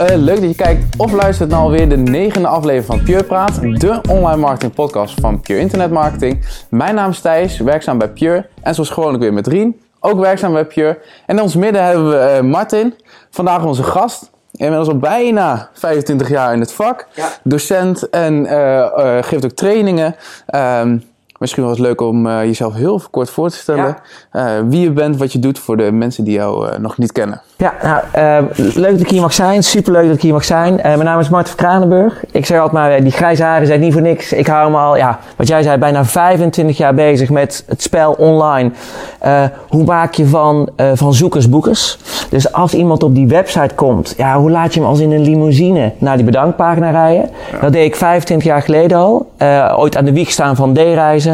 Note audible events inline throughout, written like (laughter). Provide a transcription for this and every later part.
Eh, leuk dat je kijkt of luistert naar alweer de negende aflevering van Pure Praat, de online marketing podcast van Pure Internet Marketing. Mijn naam is Thijs, werkzaam bij Pure en zoals gewoonlijk weer met Rien, ook werkzaam bij Pure. En in ons midden hebben we eh, Martin, vandaag onze gast. Inmiddels al bijna 25 jaar in het vak. Docent en eh, geeft ook trainingen. Ehm, misschien was het leuk om eh, jezelf heel kort voor te stellen. Eh, wie je bent, wat je doet voor de mensen die jou eh, nog niet kennen. Ja, nou, leuk dat ik hier mag zijn. Superleuk dat ik hier mag zijn. Mijn naam is Martin van Kranenburg. Ik zeg altijd maar, die grijze haren zijn niet voor niks. Ik hou me al, ja, wat jij zei, bijna 25 jaar bezig met het spel online. Hoe maak je van, van zoekers boekers? Dus als iemand op die website komt, ja, hoe laat je hem als in een limousine naar die bedankpagina rijden? Dat deed ik 25 jaar geleden al. Ooit aan de wieg staan van D-reizen.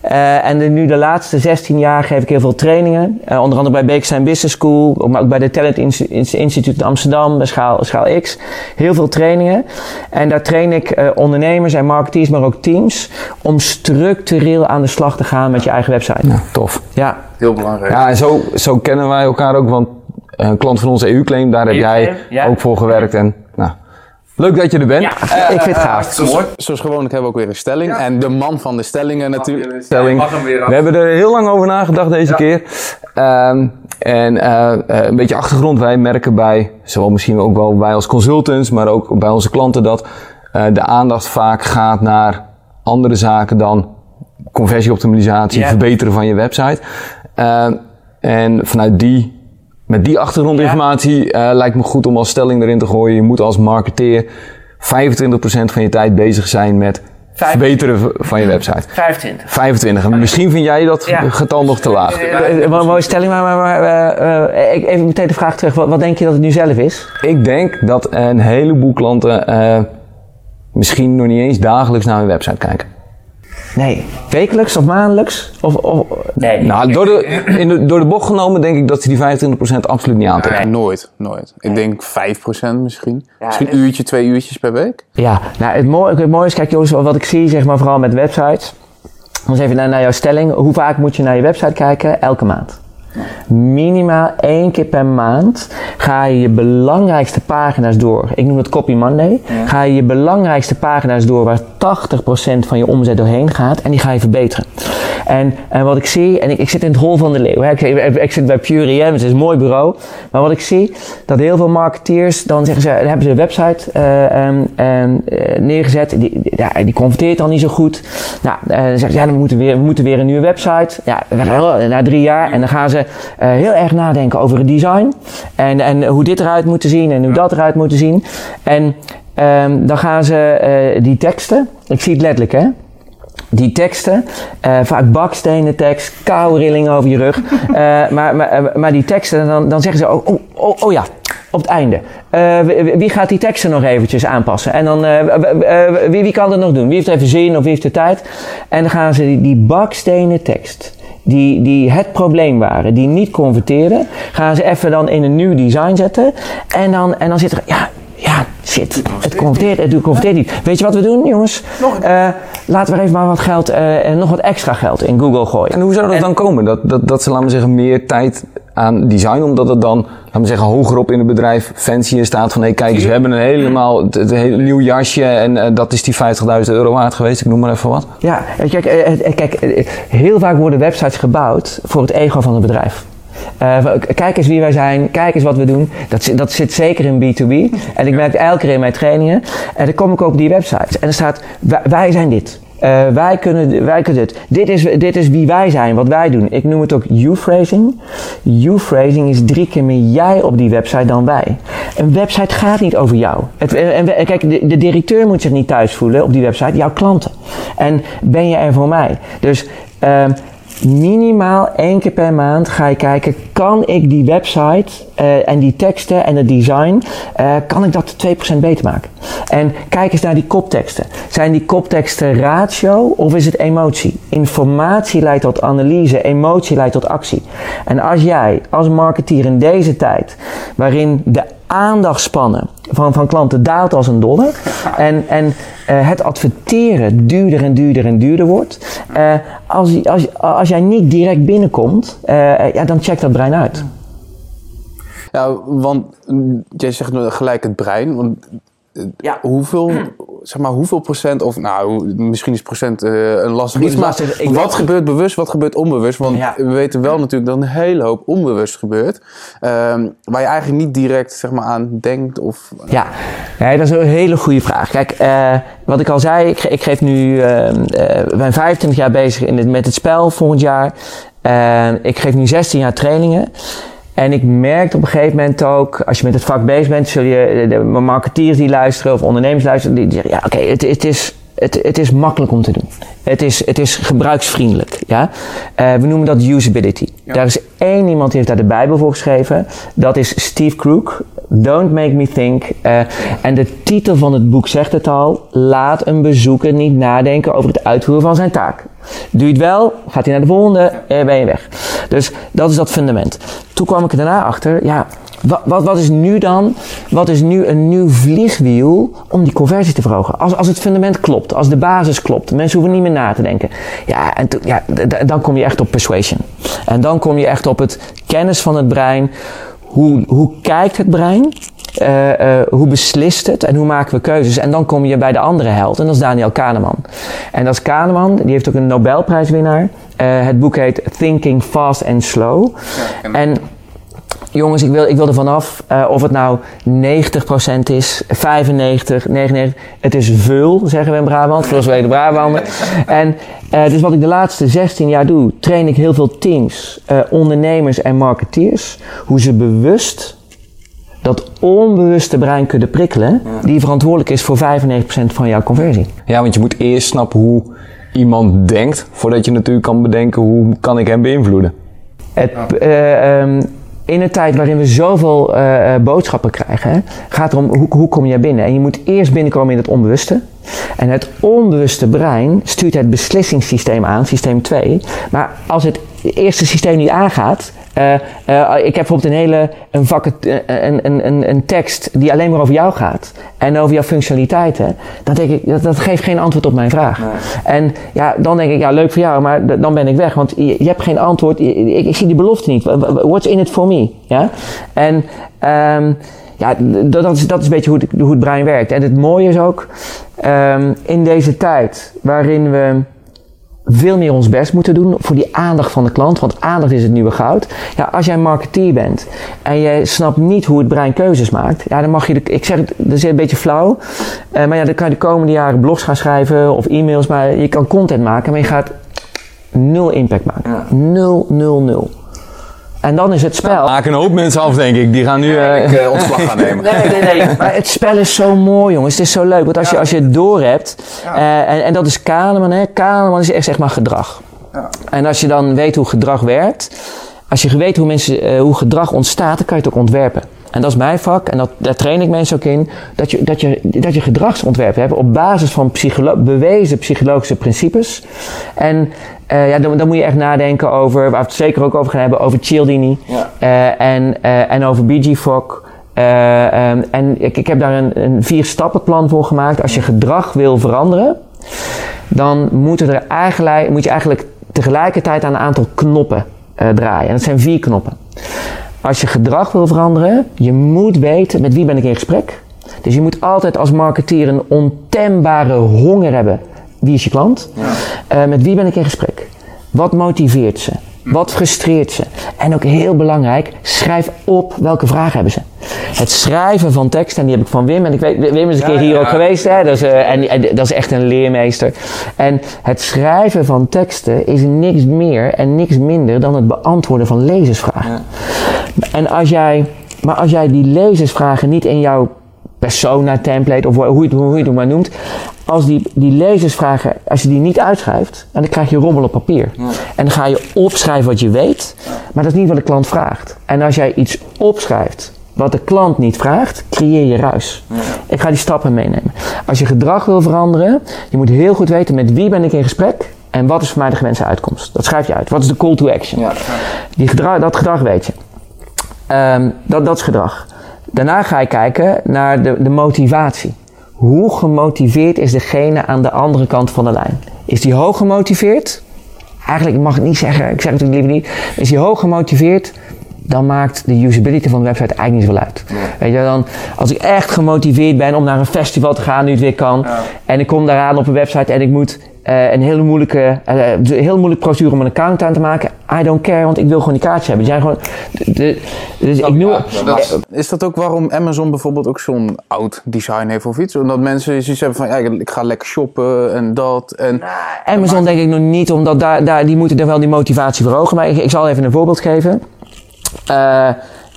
Eh, en de- nu de laatste 16 jaar geef ik heel veel trainingen. Eh, onder andere bij Beekstein Business School, maar ook bij de Talent Inst- Inst- Instituut in Amsterdam, bij Schaal, Schaal X. Heel veel trainingen. En daar train ik eh, ondernemers en marketeers, maar ook teams, om structureel aan de slag te gaan met je eigen website. Ja, tof. Ja, Heel belangrijk. Ja, en zo, zo kennen wij elkaar ook, want een klant van onze EU-claim, daar heb jij EU-claim, ja. ook voor gewerkt. En leuk dat je er bent. ja ik vind het gaaf. Zoals, zoals gewoonlijk hebben we ook weer een stelling. En de man van de stellingen natuurlijk. Stelling. We hebben er heel lang over nagedacht deze keer. Ehm, en eh, eh, een beetje achtergrond. Wij merken bij, zowel misschien ook wel wij als consultants, maar ook bij onze klanten, dat eh, de aandacht vaak gaat naar andere zaken dan conversieoptimalisatie, Ja. verbeteren van je website. Ehm, en vanuit die, met die achtergrondinformatie eh, lijkt me goed om als stelling erin te gooien. Je moet als marketeer 25% van je tijd bezig zijn met verbeteren van je website. 25. 25. En misschien vind jij dat Ja. getal nog te laag. Eh, eh, mooie stelling, maar, maar, maar eh, eh, even meteen de vraag terug. Wat, wat denk je dat het nu zelf is? Ik denk dat een heleboel klanten eh, misschien nog niet eens dagelijks naar hun website kijken. Nee. Wekelijks of maandelijks? Of, of, nee. Nou, door de, in de, door de bocht genomen denk ik dat ze die 25% absoluut niet aantrekken. Nooit, nooit. Ik denk 5% misschien. misschien een uurtje, twee uurtjes per week. Ja, nou het mooie, het mooie is, kijk jongens, wat ik zie, zeg maar vooral met websites. Dan even naar, naar jouw stelling. Hoe vaak moet je naar je website kijken? Elke maand. Minimaal één keer per maand ga je je belangrijkste pagina's door. Ik noem het Copy Monday. Ga je je belangrijkste pagina's door waar 80% van je omzet doorheen gaat en die ga je verbeteren. En, en wat ik zie, en ik, ik zit in het hol van de leeuw. Hè. Ik, ik, ik zit bij Pure EM, het is een mooi bureau. Maar wat ik zie, dat heel veel marketeers, dan zeggen ze, dan hebben ze een website eh, neergezet. Die, die, ja, die converteert al niet zo goed. Nou, eh, dan zeggen ze, ja, we moeten, weer, we moeten weer een nieuwe website. Ja, na drie jaar. En dan gaan ze eh, heel erg nadenken over het design. En, en hoe dit eruit moet zien en hoe dat eruit moet zien. En ehm, dan gaan ze eh, die teksten, ik zie het letterlijk hè die teksten, eh, vaak bakstenen tekst, koude rilling over je rug. (laughs) Maar, maar, maar die teksten, dan, dan zeggen ze, oh, oh, oh, oh ja, op het einde. Wie, gaat die teksten nog eventjes aanpassen? En dan, wie, wie kan dat nog doen? Wie heeft even zin of wie heeft de tijd? En dan gaan ze die, die bakstenen tekst, die, die het probleem waren, die niet converteerden, gaan ze even dan in een nieuw design zetten. En dan, en dan zit er, ja, ja, shit, het converteert, het converteert niet. Weet je wat we doen, jongens? Eh, laten we even maar wat geld, eh, en nog wat extra geld in Google gooien. En hoe zou dat dan komen? Dat, dat, dat ze, laten we zeggen, meer tijd aan design, omdat het dan, laten we zeggen, hogerop in het bedrijf fancy in staat van, hé, kijk eens, we hebben een helemaal, het, het hele nieuw jasje en eh, dat is die 50.000 euro waard geweest, ik noem maar even wat. Ja, eh, kijk, eh, kijk heel vaak worden websites gebouwd voor het ego van het bedrijf. Eh, kijk eens wie wij zijn, kijk eens wat we doen. Dat, zit- dat zit zeker in B2B. En ik merk het elke keer in mijn trainingen. En dan kom ik op die websites. En er staat, wij, wij zijn dit. Eh, wij, kunnen, wij kunnen dit. Dit is, dit is wie wij zijn, wat wij doen. Ik noem het ook you-phrasing. You-phrasing is drie keer meer jij op die website dan wij. Een website gaat niet over jou. Het, en, en- kijk, de, directeur moet zich niet thuis voelen op die website, jouw klanten. En ben je er voor mij? Dus ehm, minimaal één keer per maand ga je kijken, kan ik die website eh, en die teksten en het design, eh, kan ik dat 2% beter maken? En kijk eens naar die kopteksten. Zijn die kopteksten ratio of is het emotie? Informatie leidt tot analyse, emotie leidt tot actie. En als jij als marketeer in deze tijd, waarin de aandachtspannen van, van klanten daalt als een dolle. En, en eh, het adverteren duurder en duurder en duurder wordt. eh, als, als, als jij niet direct binnenkomt, eh, ja, dan check dat brein uit. Ja, want jij zegt gelijk het brein. Want Ja. hoeveel, zeg maar, hoeveel procent, of nou, misschien is procent eh, een lastig Niet iets, maar lastig, ik wat gebeurt bewust, wat gebeurt onbewust? Want Ja. we weten wel natuurlijk dat een hele hoop onbewust gebeurt, ehm, waar je eigenlijk niet direct zeg maar, aan denkt of... Ja, nee, dat is een hele goede vraag. Kijk, eh, wat ik al zei, ik, ik geef nu, eh, eh, ik ben 25 jaar bezig in het, met het spel volgend jaar. Ik geef nu 16 jaar trainingen. En ik merkte op een gegeven moment ook, als je met het vak bezig bent, zul je de, marketeers die luisteren of ondernemers luisteren, die zeggen, ja oké, het, het, is, het, het is makkelijk om te doen. Het is, het is gebruiksvriendelijk. Ja? Eh, we noemen dat usability. Daar is één iemand die heeft daar de Bijbel voor geschreven. Dat is Steve Crook. Don't make me think. Eh, en de titel van het boek zegt het al. Laat een bezoeker niet nadenken over het uitvoeren van zijn taak. Doe het wel, gaat hij naar de volgende, eh, ben je weg. Dus dat is dat fundament. Toen kwam ik er daarna achter, ja, wat, wat, wat is nu dan, wat is nu een nieuw vliegwiel om die conversie te verhogen? Als, als het fundament klopt, als de basis klopt, mensen hoeven niet meer na te denken. Ja, en ja, dan kom je echt op persuasion. En dan kom je echt op het kennis van het brein. Hoe, hoe kijkt het brein? Eh, eh, hoe beslist het en hoe maken we keuzes? En dan kom je bij de andere held en dat is Daniel Kahneman. En dat is Kahneman, die heeft ook een Nobelprijswinnaar. Eh, het boek heet Thinking Fast and Slow. en jongens, ik wil, ik wil er vanaf eh, of het nou 90% is, 95, 99. Het is veel, zeggen we in Brabant. Veel weten Brabander. En eh, dus wat ik de laatste 16 jaar doe, train ik heel veel teams, eh, ondernemers en marketeers. Hoe ze bewust dat onbewuste brein kunnen prikkelen, die verantwoordelijk is voor 95% van jouw conversie. Ja, want je moet eerst snappen hoe iemand denkt, voordat je natuurlijk kan bedenken hoe kan ik hem beïnvloeden. Het, eh, ehm, in een tijd waarin we zoveel eh, eh, boodschappen krijgen, gaat het om hoe, hoe kom je binnen. En je moet eerst binnenkomen in het onbewuste. En het onbewuste brein stuurt het beslissingssysteem aan, systeem 2. Maar als het eerste systeem niet aangaat. eh, eh, ik heb bijvoorbeeld een hele een, vakken, eh, een, een, een, een tekst die alleen maar over jou gaat en over jouw functionaliteiten. Dan denk ik, dat, dat geeft geen antwoord op mijn vraag. En ja, dan denk ik, ja, leuk voor jou, maar dan ben ik weg. Want je, je hebt geen antwoord. Ik, ik, ik zie die belofte niet. What's in it for me? Ja? En ehm, ja, dat is, dat is een beetje hoe het, hoe het brein werkt. En het mooie is ook, ehm, in deze tijd waarin we veel meer ons best moeten doen voor die aandacht van de klant. Want aandacht is het nieuwe goud. Ja, als jij marketeer bent en je snapt niet hoe het brein keuzes maakt. Ja, dan mag je, de, ik zeg het, dat is een beetje flauw. eh, maar ja, dan kan je de komende jaren blogs gaan schrijven of e-mails. Maar je kan content maken, maar je gaat nul impact maken. Nul, nul, nul. En dan is het spel. Maken een hoop mensen af, denk ik. Die gaan nu... eh, Ik eh, ontslag gaan nemen. (laughs) Nee, nee, nee. (laughs) Maar het spel is zo mooi, jongens. Het is zo leuk. Want als, je, als je het door hebt, eh, en, en dat is Kahneman, hè. Kahneman is echt zeg maar gedrag. En als je dan weet hoe gedrag werkt, als je weet hoe, mensen, eh, hoe gedrag ontstaat, dan kan je het ook ontwerpen. En dat is mijn vak, en dat, daar train ik mensen ook in, dat je, dat je, dat je gedragsontwerpen hebt op basis van psycholo- bewezen psychologische principes. En eh, ja, dan, dan moet je echt nadenken over, waar we het zeker ook over gaan hebben, over Cialdini eh, en, eh, en over B.G. Fogg. Eh, ehm, en ik, ik heb daar een, een vier stappenplan voor gemaakt. Als je gedrag wil veranderen, dan moeten er eigenlijk, moet je eigenlijk tegelijkertijd aan een aantal knoppen draaien. En dat zijn vier knoppen. Als je gedrag wil veranderen, je moet weten met wie ben ik in gesprek. Dus je moet altijd als marketeer een ontembare honger hebben. Wie is je klant? Eh, met wie ben ik in gesprek? Wat motiveert ze? Wat frustreert ze? En ook heel belangrijk, schrijf op welke vragen hebben ze. Het schrijven van teksten, en die heb ik van Wim. En ik weet, Wim is een keer hier ook geweest. Hè? Dat, is, eh, en, en dat is echt een leermeester. En het schrijven van teksten is niks meer en niks minder dan het beantwoorden van lezersvragen. En als jij, maar als jij die lezersvragen niet in jouw persona template of hoe je het, hoe je het ook maar noemt, als die, die lezersvragen, als je die niet uitschrijft, en dan krijg je rommel op papier. En dan ga je opschrijven wat je weet, maar dat is niet wat de klant vraagt. En als jij iets opschrijft wat de klant niet vraagt, creëer je ruis. Ik ga die stappen meenemen. Als je gedrag wil veranderen, je moet heel goed weten met wie ben ik in gesprek en wat is voor mij de gewenste uitkomst. Dat schrijf je uit. Wat is de call to action? Die gedrag, dat gedrag weet je. Ehm, dat, dat is gedrag. Daarna ga je kijken naar de, de motivatie. Hoe gemotiveerd is degene aan de andere kant van de lijn? Is die hoog gemotiveerd? Eigenlijk mag ik niet zeggen, ik zeg het natuurlijk liever niet. Is die hoog gemotiveerd? dan maakt de usability van de website eigenlijk niet zoveel uit. Weet je, dan, als ik echt gemotiveerd ben om naar een festival te gaan, nu het weer kan, en ik kom daaraan op een website en ik moet eh, een hele moeilijke, eh, een heel moeilijk procedure om een account aan te maken. I don't care, want ik wil gewoon die kaartjes hebben. Die zijn gewoon, de, de- dus ik noem, Dat- is dat ook waarom Amazon bijvoorbeeld ook zo'n oud design heeft of iets? Omdat mensen zoiets hebben van, ja, ik ga lekker shoppen en dat. En, Amazon denk ik nog niet, omdat daar, daar, die moeten er wel die motivatie verhogen. Maar ik, ik zal even een voorbeeld geven. Eh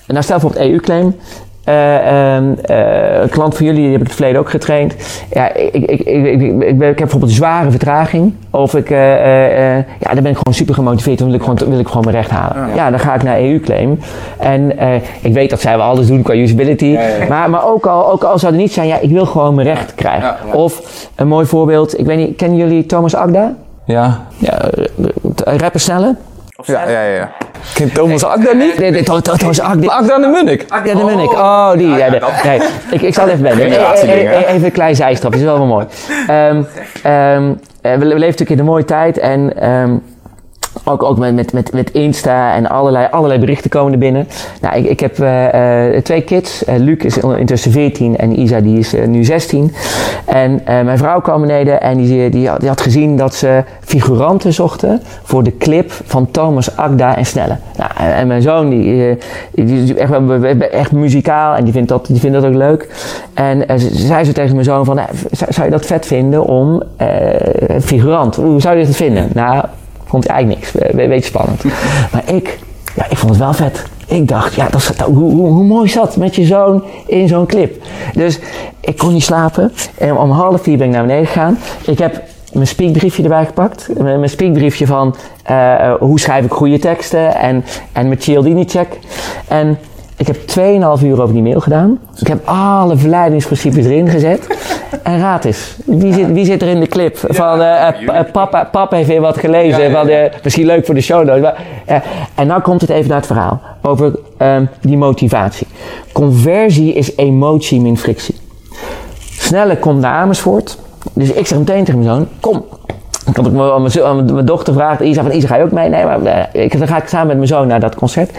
nou, stel bijvoorbeeld EU-claim. Eh, ehm, eh, een klant van jullie, die heb ik in het verleden ook getraind. Ja, ik, ik, ik, ik, ik, ik, ben- ik heb bijvoorbeeld een zware vertraging. Of ik, eh, eh, eh, ja, dan ben ik gewoon super gemotiveerd. Dan wil ik gewoon, wil ik gewoon mijn recht halen. Ja, dan ga ik naar EU-claim. En eh, ik weet dat zij wel alles doen qua usability. Maar, maar ook, al, ook al zou het niet zijn, ja, ik wil gewoon mijn recht krijgen. Of een mooi voorbeeld, ik weet niet, kennen jullie Thomas Agda? Ja. Ja, rapper Snelle? Ja, ja, ja. Kent Thomas Akda niet? Nee, nee, Tho- Tho- Thomas Agda. Akda de Munnik. Ja, de Munnik. Oh, die. Ja, de- nee, ik, ik zal even wennen. Generatiedingen, E- e- Even een klein zijstapje, is wel wel mooi. Ehm, ehm, eh, we, leven natuurlijk in een mooie tijd en ehm, ook, ook met, met, met, met Insta en allerlei, allerlei berichten komen er binnen. Nou, ik, ik heb eh, eh, twee kids. Eh, Luc is intussen 14 en Isa die is nu 16. En mijn vrouw kwam beneden en die, die, had, die had gezien dat ze figuranten zochten voor de clip van Thomas Agda en Snelle. Nou, en en mijn zoon die, die is echt, echt muzikaal en die vindt dat, die vindt dat ook leuk. En ze- zei ze tegen mijn zoon van, eh, zou, zou je dat vet vinden om figurant? Hoe zou je dat vinden? Nou, vond hij eigenlijk niks. Een beetje spannend. (laughs) Maar ik, ja, ik vond het wel vet. Ik dacht, ja, dat hoe, hoe, hoe mooi is dat met je zoon in zo'n clip? Dus ik kon niet slapen. En om half vier ben ik naar beneden gegaan. Ik heb mijn speakbriefje erbij gepakt. Mijn mijn speakbriefje van eh, hoe schrijf ik goede teksten en, en mijn Cialdini check. En ik heb 2,5 uur over die mail gedaan. Ik heb alle verleidingsprincipes erin gezet. En raad eens, wie zit, wie zit er in de clip? Van eh, eh, eh, papa, papa heeft weer wat gelezen. Van, misschien leuk voor de show notes. Maar, en nou komt het even naar het verhaal. Over ehm, die motivatie. Conversie is emotie min frictie. Snelle komt naar Amersfoort. Dus ik zeg meteen tegen mijn zoon, kom. Ik had ook aan mijn, dochter gevraagd, Isa, van Isa, ga je ook mee? Nee, maar ik, dan ga ik samen met mijn zoon naar dat concert.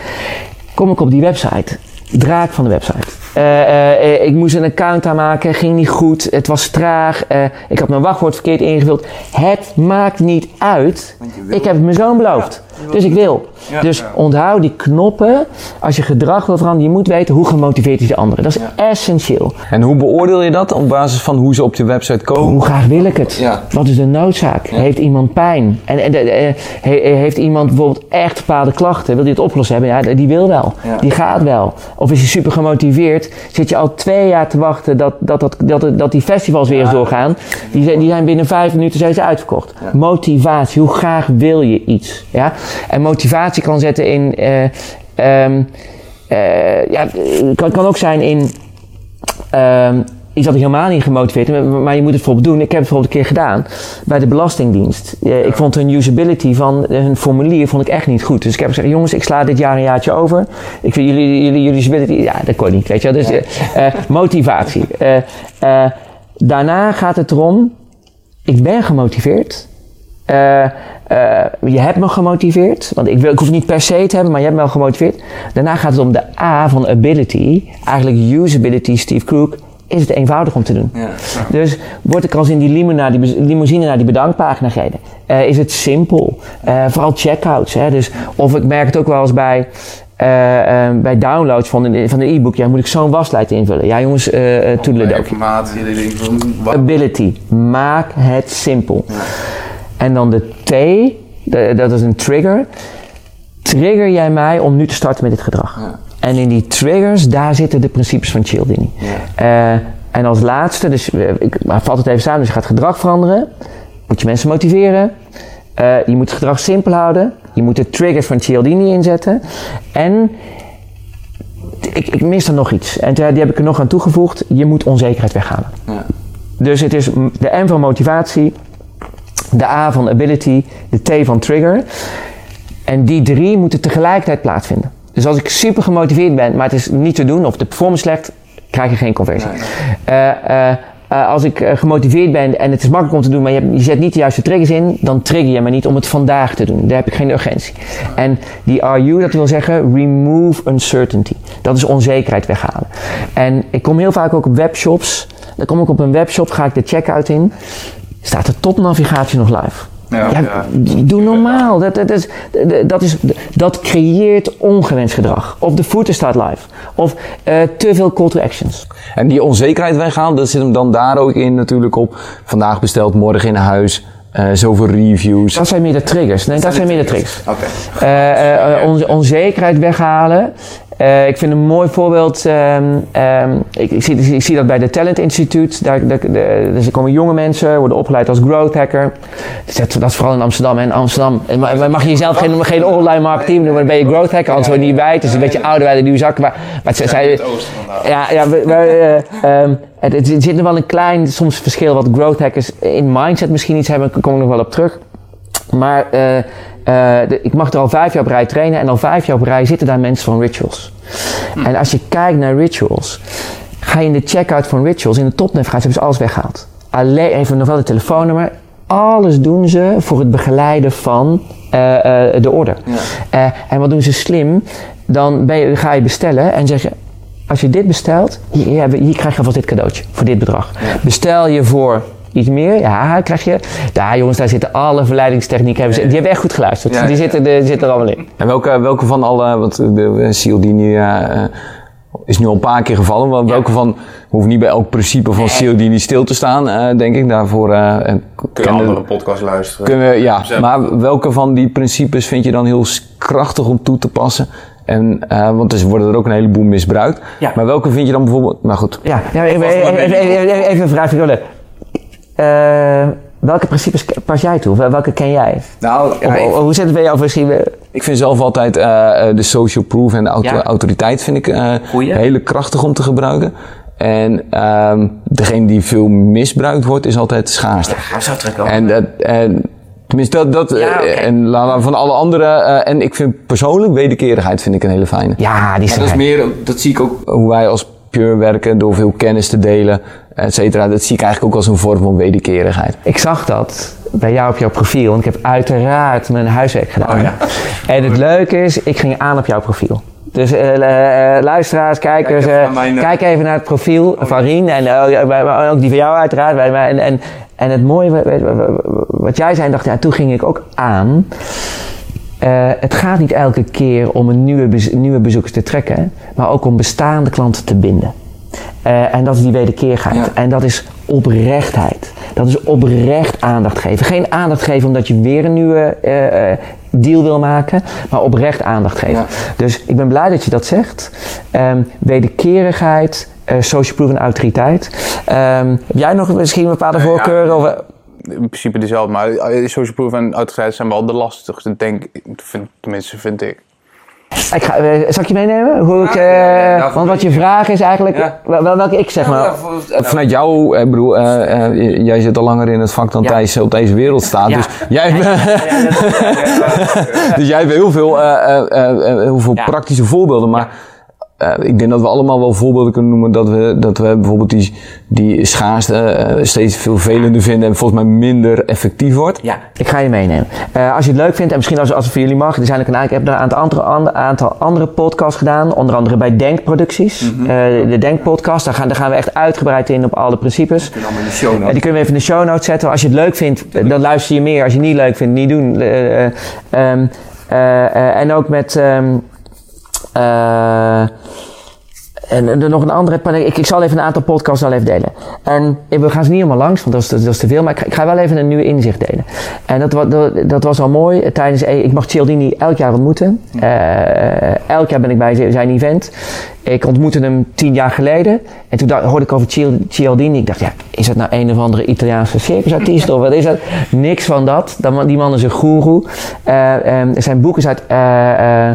Kom ik op die website. Draak van de website. Eh, eh, ik moest een account aanmaken, ging niet goed, het was traag, eh, ik had mijn wachtwoord verkeerd ingevuld. Het maakt niet uit. Ik heb het mijn zoon beloofd. Dus ik wil. Dus onthoud die knoppen. Als je gedrag wil veranderen, je moet weten hoe gemotiveerd is de andere. Dat is essentieel. En hoe beoordeel je dat op basis van hoe ze op je website komen? Hoe graag wil ik het? Ja. Wat is de noodzaak? Heeft iemand pijn? En, en eh, eh, he- heeft iemand bijvoorbeeld echt bepaalde klachten? Wil die het oplossen hebben? Ja, die wil wel. Die gaat wel. Of is hij super gemotiveerd? Zit je al twee jaar te wachten dat, dat, dat, dat, dat die festivals weer eens doorgaan? Die, zijn- die zijn binnen vijf minuten zijn ze uitverkocht. Motivatie. Hoe graag wil je iets? Ja? En motivatie kan zetten in... eh, ehm, eh, ja, eh, kan, kan ook zijn in... Ehm iets dat ik helemaal niet gemotiveerd heb, maar je moet het bijvoorbeeld doen. Ik heb het bijvoorbeeld een keer gedaan bij de Belastingdienst. Eh, Ik vond hun usability van hun formulier vond ik echt niet goed. Dus ik heb gezegd, jongens, ik sla dit jaar een jaartje over. Ik vind jullie, jullie, jullie usability, ja, dat kon niet, weet je wel. Dus motivatie. Daarna gaat het erom, ik ben gemotiveerd. Eh, eh, je hebt me gemotiveerd. Want ik, wil, ik hoef het niet per se te hebben, maar je hebt me wel gemotiveerd. Daarna gaat het om de A van ability. Eigenlijk usability, Steve Crook. Is het eenvoudig om te doen. Dus word ik als in die, limousine naar die bedankpagina gereden? Eh, is het simpel? Eh, vooral checkouts. Hè? Dus, of ik merk het ook wel eens bij, eh, eh, bij downloads van een, van een e-book. Ja, moet ik zo'n waslijst invullen? Ja jongens, uh. Informatie, denkt van, Ability. Maak het simpel. En dan de T, de- dat is een trigger. Trigger jij mij om nu te starten met dit gedrag? En in die triggers, daar zitten de principes van Cialdini. Eh, en als laatste, dus eh, ik vat het even samen, dus je gaat gedrag veranderen. Moet je mensen motiveren. Eh, je moet het gedrag simpel houden. Je moet de triggers van Cialdini inzetten. En ik, ik mis er nog iets. En die heb ik er nog aan toegevoegd. Je moet onzekerheid weghalen. Dus het is de M van motivatie, de A van ability, de T van trigger. En die drie moeten tegelijkertijd plaatsvinden. Dus als ik super gemotiveerd ben, maar het is niet te doen, of de performance slecht, krijg je geen conversie. Eh, eh, eh, als ik gemotiveerd ben en het is makkelijk om te doen, maar je zet niet de juiste triggers in, dan trigger je me niet om het vandaag te doen. Daar heb ik geen urgentie. En die RU, dat wil zeggen remove uncertainty. Dat is onzekerheid weghalen. En ik kom heel vaak ook op webshops. Dan kom ik op een webshop, ga ik de checkout in. Staat de topnavigatie nog live? Ja, Ja, ja. Doe normaal. Dat, dat, is, dat, is, dat creëert ongewenst gedrag. Of de footer staat live. Of eh, te veel call to actions. En die onzekerheid weghalen, dat zit hem dan daar ook in natuurlijk op. Vandaag besteld, morgen in huis. eh, zoveel reviews. Dat zijn meer de triggers. Nee, dat zijn meer de triggers. Oké. Eh, onze onzekerheid weghalen. Eh, ik vind een mooi voorbeeld. ehm, ehm, ik, ik, zie, ik zie dat bij de Talent Instituut. Daar, dus er komen jonge mensen, worden opgeleid als growth hacker. Dus dat, is vooral in Amsterdam. En Amsterdam eh, ma- mag je jezelf geen, geen online marketing noemen, dan ben je growth hacker. Anders word niet bij. Het is een beetje ouder bij de nieuwe zakken. Maar, maar het, ja, ja eh, ehm, het, zit nog wel een klein soms verschil wat growth hackers in mindset misschien iets hebben. Daar kom ik nog wel op terug. Maar eh, eh, de- ik mag er al vijf jaar op rij trainen en al vijf jaar op rij zitten daar mensen van rituals. En als je kijkt naar rituals, ga je in de checkout van rituals, in de topnavigatie hebben ze alles weggehaald. Alleen even nog wel het telefoonnummer. Alles doen ze voor het begeleiden van eh, eh, de order. En wat doen ze slim? Dan ben je, ga je bestellen en zeg je, als je dit bestelt, hier, hier krijg je alvast dit cadeautje voor dit bedrag. Bestel je voor iets meer, ja, krijg je. Daar jongens, daar zitten alle verleidingstechnieken. Hebben ze, die hebben echt goed geluisterd. Ja, die, ja. zitten, er- die zitten er allemaal in. En welke, welke van alle, want de de seal die nu, eh, is nu al een paar keer gevallen. Maar welke van, hoeft niet bij elk principe van die niet stil te staan, eh, denk ik. Daarvoor eh, en Kun je kennen- andere podcast luisteren. kunnen we, ja. Maar welke van die principes vind je dan heel krachtig om toe te passen? En, eh, want er worden er ook een heleboel misbruikt. Ja. Maar welke vind je dan bijvoorbeeld, nou goed. Ja, ja even, even, even, even- even een vraag Eh, welke principes pas jij toe? Wel- Welke ken jij? Nou, Of- of- hoe zit het bij jou misschien? Ik vind zelf altijd eh, eh, de social proof en de auto- Ja. autoriteit vind ik eh, Goeie. hele krachtig om te gebruiken. En ehm, degene die veel misbruikt wordt, is altijd schaarste. Ga zo trekken. En dat, en, tenminste, dat, dat Ja, en laten we van alle andere, eh, en ik vind persoonlijk wederkerigheid vind ik een hele fijne. ja, die is Maar dat is meer, dat zie ik ook hoe wij als Pure werken door veel kennis te delen, et cetera. Dat zie ik eigenlijk ook als een vorm van wederkerigheid. Ik zag dat bij jou op jouw profiel. Want ik heb uiteraard mijn huiswerk gedaan. En het leuke is, ik ging aan op jouw profiel. Dus eh, eh, luisteraars, kijkers, Kijk even eh, naar mijn, eh, kijk even naar het profiel van Rien. En eh, maar ook die van jou uiteraard. En, en, en het mooie, wa- wa- wa- wa- wat jij zei, dacht ja, toen ging ik ook aan. Eh, het gaat niet elke keer om een nieuwe, bez- nieuwe bezoekers te trekken, maar ook om bestaande klanten te binden. Eh, en dat is die wederkerigheid. Ja. En dat is oprechtheid. Dat is oprecht aandacht geven. Geen aandacht geven omdat je weer een nieuwe eh, eh, deal wil maken, maar oprecht aandacht geven. Ja. Dus ik ben blij dat je dat zegt. Ehm, wederkerigheid, eh, social proof en autoriteit. Ehm, heb jij nog misschien bepaalde ja. voorkeuren? Of, eh, In principe dezelfde, maar social proof en autoriteit zijn wel de lastigste, denk ik. Vind, tenminste, vind ik. Ik ga, eh, zal ik je meenemen? Hoe ik, Ja, ja, ja, eh, ja, want wat je vraag is eigenlijk, Ja. wel, wel welke ik zeg maar. Vanuit jou, ik bedoel, eh, eh, jij zit al langer in het vak dan Ja. Thijs op deze wereld staat. Dus jij hebt, dus jij hebt heel veel, eh, eh, eh, eh, heel veel Ja. praktische voorbeelden. Maar eh, ik denk dat we allemaal wel voorbeelden kunnen noemen dat we, dat we bijvoorbeeld die, die schaarste eh, steeds veel velender vinden en volgens mij minder effectief wordt. Ja, ik ga je meenemen. Eh, als je het leuk vindt en misschien als, als het voor jullie mag, er zijn ook een, ik heb een aantal andere, ander- aantal andere podcasts gedaan, onder andere bij Denkproducties. Eh, de Denkpodcast, daar gaan, daar gaan we echt uitgebreid in op alle principes. Eh, die kunnen we even in de show notes zetten. Als je het leuk vindt, dan luister je meer. Als je het niet leuk vindt, niet doen. Eh, eh, ehm, eh, eh, en ook met... ehm, eh, en er nog een andere. Ik, ik zal even een aantal podcasts al even delen. En we gaan ze niet helemaal langs, want dat is, dat is te veel. Maar ik, ga- ik ga wel even een nieuwe inzicht delen. En dat, dat, dat was al mooi. Tijdens, eh, ik mag Cialdini elk jaar ontmoeten. Eh, elk jaar ben ik bij zijn event. Ik ontmoette hem tien jaar geleden. En toen dacht- hoorde ik over Cial- Cialdini. Ik dacht, ja, is dat nou een of andere Italiaanse circusartiest? of wat is dat? Niks van dat. Die man is een goeroe. Eh, ehm, zijn boek is uit... eh,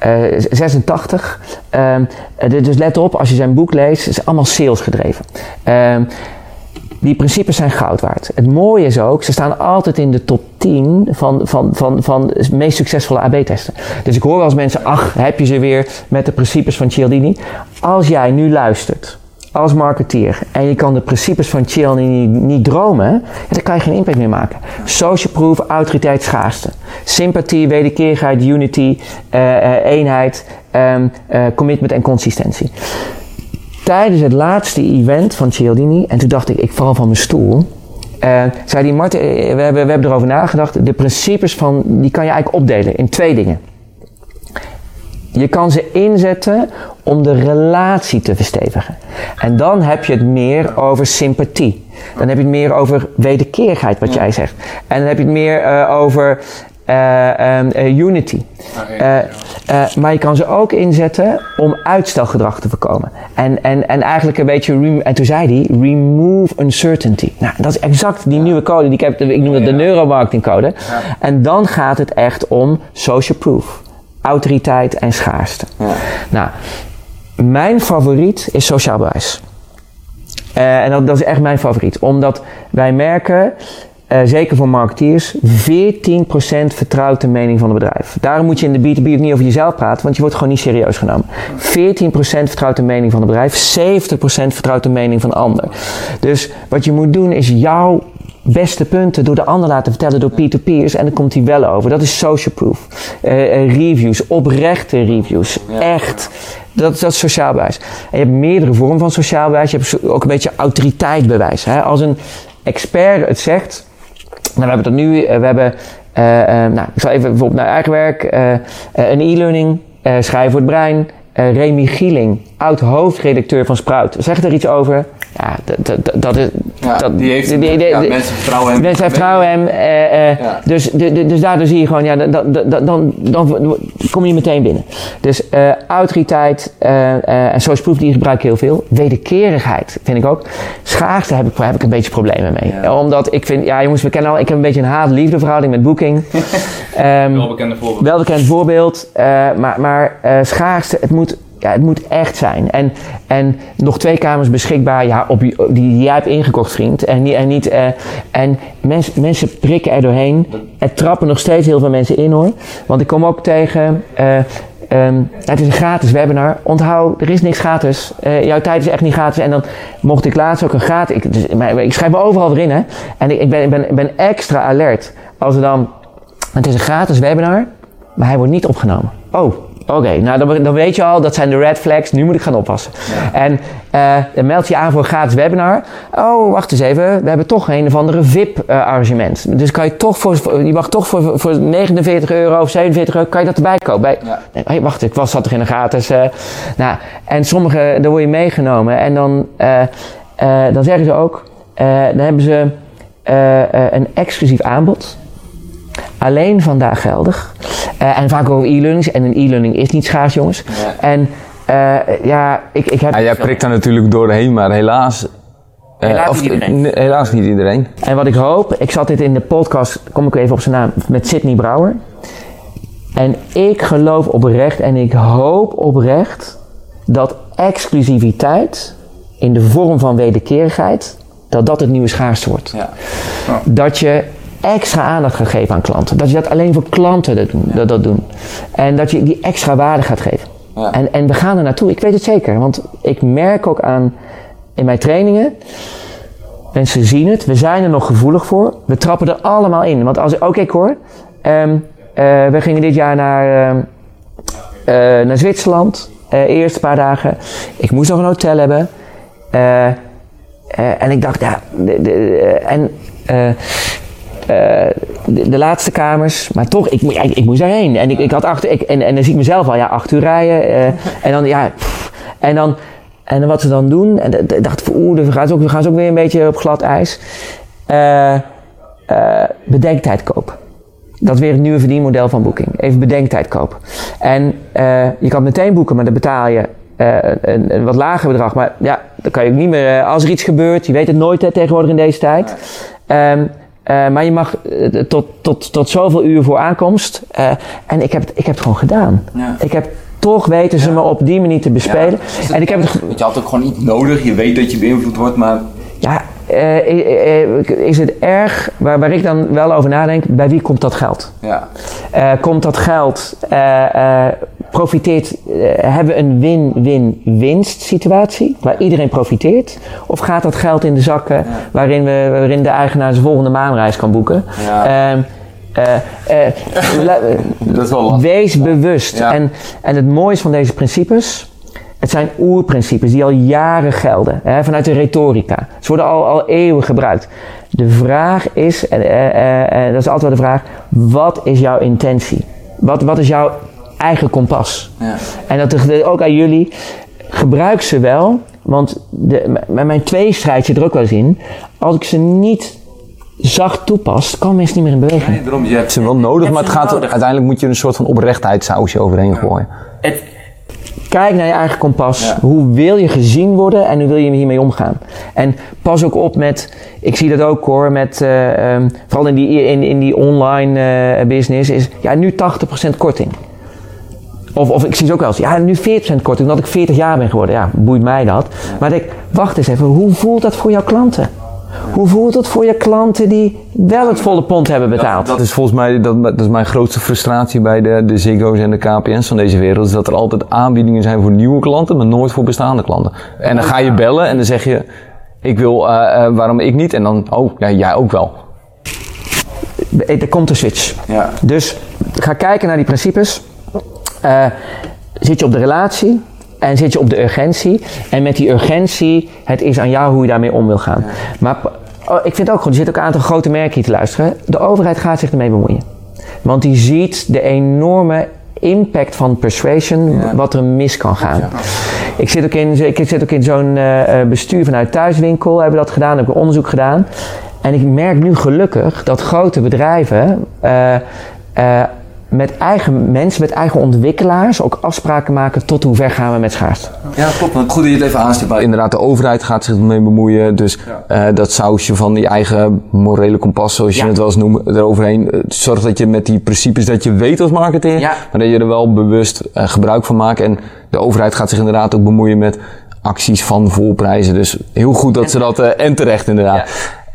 eh, eh, 86. Ehm, eh, dus let op, als je zijn boek leest, het is allemaal sales gedreven. Ehm, die principes zijn goud waard. Het mooie is ook, ze staan altijd in de top 10 van, van, van, van de meest succesvolle AB-testen. Dus ik hoor wel eens mensen, ach, heb je ze weer met de principes van Cialdini. Als jij nu luistert als marketeer en je kan de principes van Cialdini niet, niet dromen, dan kan je geen impact meer maken. Social proof, autoriteit, schaarste. Sympathie, wederkerigheid, unity, eh, eh, eenheid, ehm, eh, commitment en consistentie. Tijdens het laatste event van Cialdini, en toen dacht ik, ik val van mijn stoel. zei die Martin, eh, we hebben, we hebben erover nagedacht. De principes van, die kan je eigenlijk opdelen in twee dingen. Je kan ze inzetten om de relatie te verstevigen. En dan heb je het meer over sympathie. Dan heb je het meer over wederkerigheid, wat jij zegt. En dan heb je het meer eh, over eh, ehm, eh, unity. Eh, maar je kan ze ook inzetten om uitstelgedrag te voorkomen. En, en, en eigenlijk een beetje, en toen zei hij, remove uncertainty. Nou, dat is exact die nieuwe code, die ik, heb, ik noem het de neuromarketing code. En dan gaat het echt om social proof. Autoriteit en schaarste. Nou, mijn favoriet is sociaal bewijs. Eh, en dat, dat is echt mijn favoriet. Omdat wij merken, eh, zeker voor marketeers, 14% vertrouwt de mening van het bedrijf. Daarom moet je in de B2B ook niet over jezelf praten, want je wordt gewoon niet serieus genomen. 14% vertrouwt de mening van het bedrijf, 70% vertrouwt de mening van de ander. Dus wat je moet doen is jouw beste punten door de ander laten vertellen door peer-to-peers en dan komt hij wel over. Dat is social proof. Eh, eh, reviews, oprechte reviews. Echt. Dat, dat is sociaal bewijs. En je hebt meerdere vormen van sociaal bewijs. Je hebt ook een beetje autoriteitbewijs. Hè? Als een expert het zegt. Nou, we hebben dat nu. eh, we hebben. nou, ik zal even bijvoorbeeld naar eigen werk. een e-learning. schrijven voor het brein. Remy Gieling, oud hoofdredacteur van Sprout. Zegt er iets over? Ja, dat, dat, dat is. Ja, dat, die heeft, die- die- ja, mensen vertrouwen hem. Mensen vertrouwen hem. eh, eh, Ja. dus, de, de- dus daardoor zie je gewoon, ja, dan, dan, dan, dan, dan kom je meteen binnen. Dus eh, autoriteit eh, eh, en social proof, die gebruik ik heel veel. Wederkerigheid vind ik ook. Schaarste heb ik, heb ik een beetje problemen mee. Ja. Omdat ik vind, ja jongens, we kennen al, ik heb een beetje een haat-liefde verhouding met Booking. (laughs) Ehm, Wel bekende voorbeeld. wel bekend voorbeeld, eh, maar, maar eh, schaarste, het moet, ja, het moet echt zijn. En, en nog twee kamers beschikbaar, ja, op, die jij hebt ingekocht, vriend. En, en, niet, eh, en mens, mensen prikken er doorheen. Er trappen nog steeds heel veel mensen in hoor. Want ik kom ook tegen. eh, ehm, het is een gratis webinar. Onthoud, er is niks gratis. Eh, jouw tijd is echt niet gratis. En dan mocht ik laatst ook een gratis. Ik, dus, maar ik schrijf me overal weer in, hè. En ik, ik, ben, ik, ben, ik ben extra alert. Als er dan het is een gratis webinar, maar hij wordt niet opgenomen. Oh, oké. Nou, dan, dan weet je al, dat zijn de red flags. Nu moet ik gaan oppassen. En eh, dan meld je aan voor een gratis webinar. Oh, wacht eens even. We hebben toch een of andere VIP-arrangement. dus kan je toch voor, je mag toch voor, voor 49 euro of 47 euro, kan je dat erbij kopen. Bij, Ja. Nee, hey, wacht, ik was, zat er in een gratis. eh, nou, en sommige, daar word je meegenomen. En dan, eh, eh, dan zeggen ze ook, eh, dan hebben ze eh, eh, een exclusief aanbod alleen vandaag geldig. Eh, en vaak over e-learnings. En een e-learning is niet schaars, jongens. Ja. En eh, ja, ik, ik heb... Ja, jij prikt daar natuurlijk doorheen, maar helaas... eh, Helaas niet iedereen. nee, helaas niet iedereen. En wat ik hoop, ik zat dit in de podcast, kom ik even op zijn naam, met Sidney Brouwer. En ik geloof oprecht en ik hoop oprecht dat exclusiviteit in de vorm van wederkerigheid, dat dat het nieuwe schaarste wordt. Ja. dat je extra aandacht gaat geven aan klanten. Dat je dat alleen voor klanten dat doen. Dat, dat doen. En dat je die extra waarde gaat geven. Ja. En, en we gaan er naartoe. Ik weet het zeker. Want ik merk ook aan in mijn trainingen. Mensen zien het. We zijn er nog gevoelig voor. We trappen er allemaal in. Want als ook ik hoor. ehm, eh, we gingen dit jaar naar, ehm, eh, naar Zwitserland. eh eerst een paar dagen. Ik moest nog een hotel hebben. En ik dacht, ja. De, de, eh, en de, de laatste kamers, maar toch, ik, ik, ik moest daarheen. En, ik, ik had achter, ik, en, en dan zie ik mezelf al, ja, acht uur rijden. eh, en dan, ja, en dan, en wat ze dan doen, en d- d- ik dacht, oeh, we gaan, ze ook, we gaan ook weer een beetje op glad ijs. Eh, eh, bedenktijd kopen. Dat is weer het nieuwe verdienmodel van Booking. Even bedenktijd kopen. En eh, je kan meteen boeken, maar dan betaal je eh, een, een wat lager bedrag. Maar ja, dan kan je ook niet meer... eh, als er iets gebeurt, je weet het nooit tegenwoordig in deze tijd. Ehm, eh, maar je mag eh, tot, tot, tot zoveel uur voor aankomst. Eh, en ik heb, het, ik heb het gewoon gedaan. Ja. Ik heb toch weten ze me op die manier te bespelen. Ja. En ik heb het, Want je had ook gewoon niet nodig. Je weet dat je beïnvloed wordt, maar ja, is het erg, waar, waar ik dan wel over nadenk, bij wie komt dat geld? ja. Komt dat geld profiteert, eh, hebben we een win-win-winst situatie waar iedereen profiteert? Of gaat dat geld in de zakken waarin, we, waarin de eigenaar zijn volgende maanreis kan boeken? Ja. Ehm, eh, eh, (laughs) la- Dat is wel lastig. Wees bewust. En, en het mooiste van deze principes, het zijn oerprincipes die al jaren gelden, hè, vanuit de retorica. Ze worden al, al eeuwen gebruikt. De vraag is, en eh, eh, eh, dat is altijd wel de vraag, wat is jouw intentie? Wat, wat is jouw eigen kompas? Ja. En dat is ook aan jullie, gebruik ze wel, want de, mijn tweestrijd zit er ook wel eens in. Als ik ze niet zacht toepas, komen mensen niet meer in beweging. Nee, daarom, je hebt ze wel nodig, maar het gaat, uiteindelijk moet je er een soort van oprechtheidssausje overheen gooien. Kijk naar je eigen kompas. Ja. Hoe wil je gezien worden en hoe wil je hiermee omgaan? En pas ook op met, ik zie dat ook hoor, met, eh, ehm, vooral in die, in, in die online eh, business, is ja, nu 80% korting. Of, of ik zie ze ook wel eens, ja, nu 40% korting, omdat ik 40 jaar ben geworden. Ja, boeit mij dat. Maar ik, wacht eens even, hoe voelt dat voor jouw klanten? Hoe voelt het voor je klanten die wel het volle pond hebben betaald? Dat is volgens mij dat, dat is mijn grootste frustratie bij de, de Ziggo's en de KPN's van deze wereld. Is dat er altijd aanbiedingen zijn voor nieuwe klanten, maar nooit voor bestaande klanten. En dan ga je bellen en dan zeg je, ik wil, eh, eh, waarom ik niet? En dan, oh, ja, jij ook wel. er komt een switch. Ja. Dus ga kijken naar die principes. Eh, zit je op de relatie en zit je op de urgentie. En met die urgentie, het is aan jou hoe je daarmee om wil gaan. Maar oh, ik vind ook goed, er zitten ook een aantal grote merken hier te luisteren. De overheid gaat zich ermee bemoeien. Want die ziet de enorme impact van persuasion, wat er mis kan gaan. Ik zit ook in, ik zit ook in zo'n eh, eh, bestuur vanuit Thuiswinkel, hebben we dat gedaan, hebben we onderzoek gedaan. En ik merk nu gelukkig dat grote bedrijven met eigen mensen, met eigen ontwikkelaars ook afspraken maken tot hoe ver gaan we met schaarste. Ja, klopt. Goed dat je het even aanstipt. Inderdaad, de overheid gaat zich ermee bemoeien. Dus eh, dat sausje van die eigen morele kompas, zoals je Ja. het wel eens noemt, eroverheen. eh, Zorg dat je met die principes dat je weet als marketeer, Ja. maar dat je er wel bewust eh, gebruik van maakt. En de overheid gaat zich inderdaad ook bemoeien met acties van volprijzen. Dus heel goed dat ze dat, eh, en terecht inderdaad.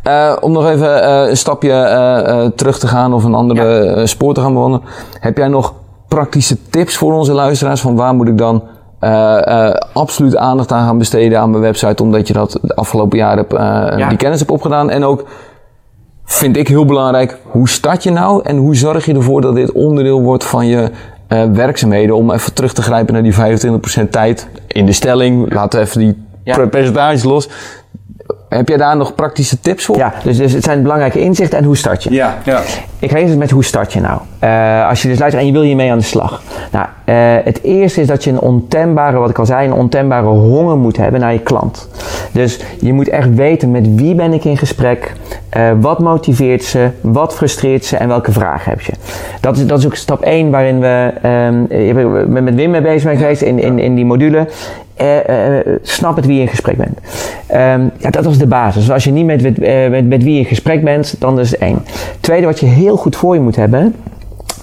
Eh, om nog even eh, een stapje eh, terug te gaan of een andere spoor te gaan bewandelen. Heb jij nog praktische tips voor onze luisteraars? Van waar moet ik dan absoluut aandacht aan gaan besteden aan mijn website, omdat je dat de afgelopen jaren hebt, Ja. die kennis hebt opgedaan. En ook vind ik heel belangrijk, hoe start je nou en hoe zorg je ervoor dat dit onderdeel wordt van je werkzaamheden? Om even terug te grijpen naar die 25% tijd in de stelling. Laten we even die Ja. percentages los. Heb jij daar nog praktische tips voor? Ja, dus, dus het zijn belangrijke inzichten en hoe start je? Ja. ja. Ik ga eerst met hoe start je nou? Eh, als je dus luistert en je wil hiermee aan de slag. Nou, eh, het eerste is dat je een ontembare, wat ik al zei, een ontembare honger moet hebben naar je klant. Dus je moet echt weten met wie ben ik in gesprek, eh, wat motiveert ze, wat frustreert ze en welke vragen heb je. Dat is, dat is ook stap 1 waarin we, ehm, je bent met Wim mee bezig bent geweest in, in, in die module. Eh, eh, snap het wie je in gesprek bent. Ehm, ja, dat was de basis. Dus als je niet met, met, eh, met, met wie je in gesprek bent, dan is het één. Tweede, wat je heel goed voor je moet hebben.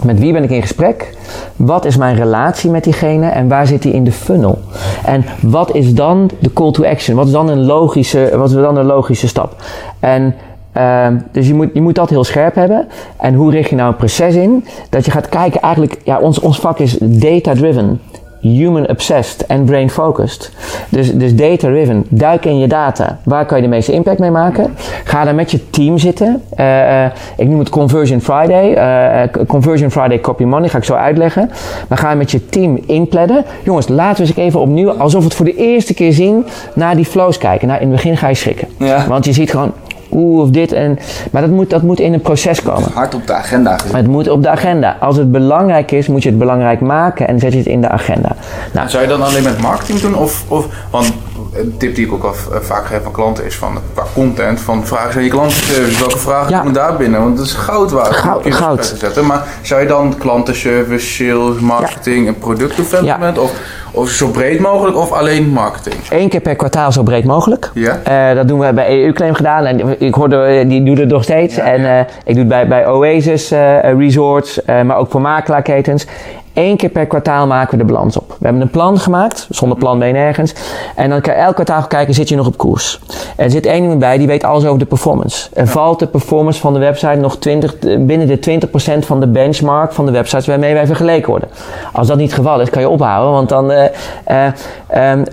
Met wie ben ik in gesprek? Wat is mijn relatie met diegene en waar zit die in de funnel? En wat is dan de call to action? Wat is dan een logische, wat is dan een logische stap? En ehm, dus je moet, je moet dat heel scherp hebben. En hoe richt je nou een proces in? Dat je gaat kijken, eigenlijk, ja, ons, ons vak is data-driven human obsessed en brain focused. Dus, dus data driven. Duik in je data. Waar kan je de meeste impact mee maken? Ga daar met je team zitten. Eh, eh, ik noem het Conversion Friday. Eh, Conversion Friday Copy Money. Ga ik zo uitleggen. Maar ga met je team inplannen. Jongens, laten we eens even opnieuw, alsof we het voor de eerste keer zien, naar die flows kijken. Nou, in het begin ga je schrikken. Ja. Want je ziet gewoon, oeh, of dit en... Maar dat moet, dat moet in een proces komen. Hard op de agenda gezet. Het moet op de agenda. Als het belangrijk is, moet je het belangrijk maken en zet je het in de agenda. Nou, Zou je dat alleen met marketing doen? Of, of, want een tip die ik ook al v- vaak geef aan klanten is van qua content, van vragen aan je klantenservice, welke vragen Ja. komen daar binnen? Want dat is goud waard Goud- je goud. te zetten. Maar zou je dan klantenservice, sales, marketing en productdevelopment of, of zo breed mogelijk of alleen marketing? Eén keer per kwartaal zo breed mogelijk. Ja. Eh, dat doen we bij EU-claim gedaan en ik hoorde, eh, die doet het nog steeds. Ja, en ja. eh, ik doe het bij, bij Oasis eh, Resorts, eh, maar ook voor makelaarketens. Eén keer per kwartaal maken we de balans op. We hebben een plan gemaakt, zonder plan ben je nergens. En dan kan je elk kwartaal kijken, zit je nog op koers. Er zit één iemand bij, die weet alles over de performance. En valt de performance van de website nog 20, binnen de 20% van de benchmark van de websites waarmee wij vergeleken worden. Als dat niet het geval is, kan je ophouden, want dan, uh,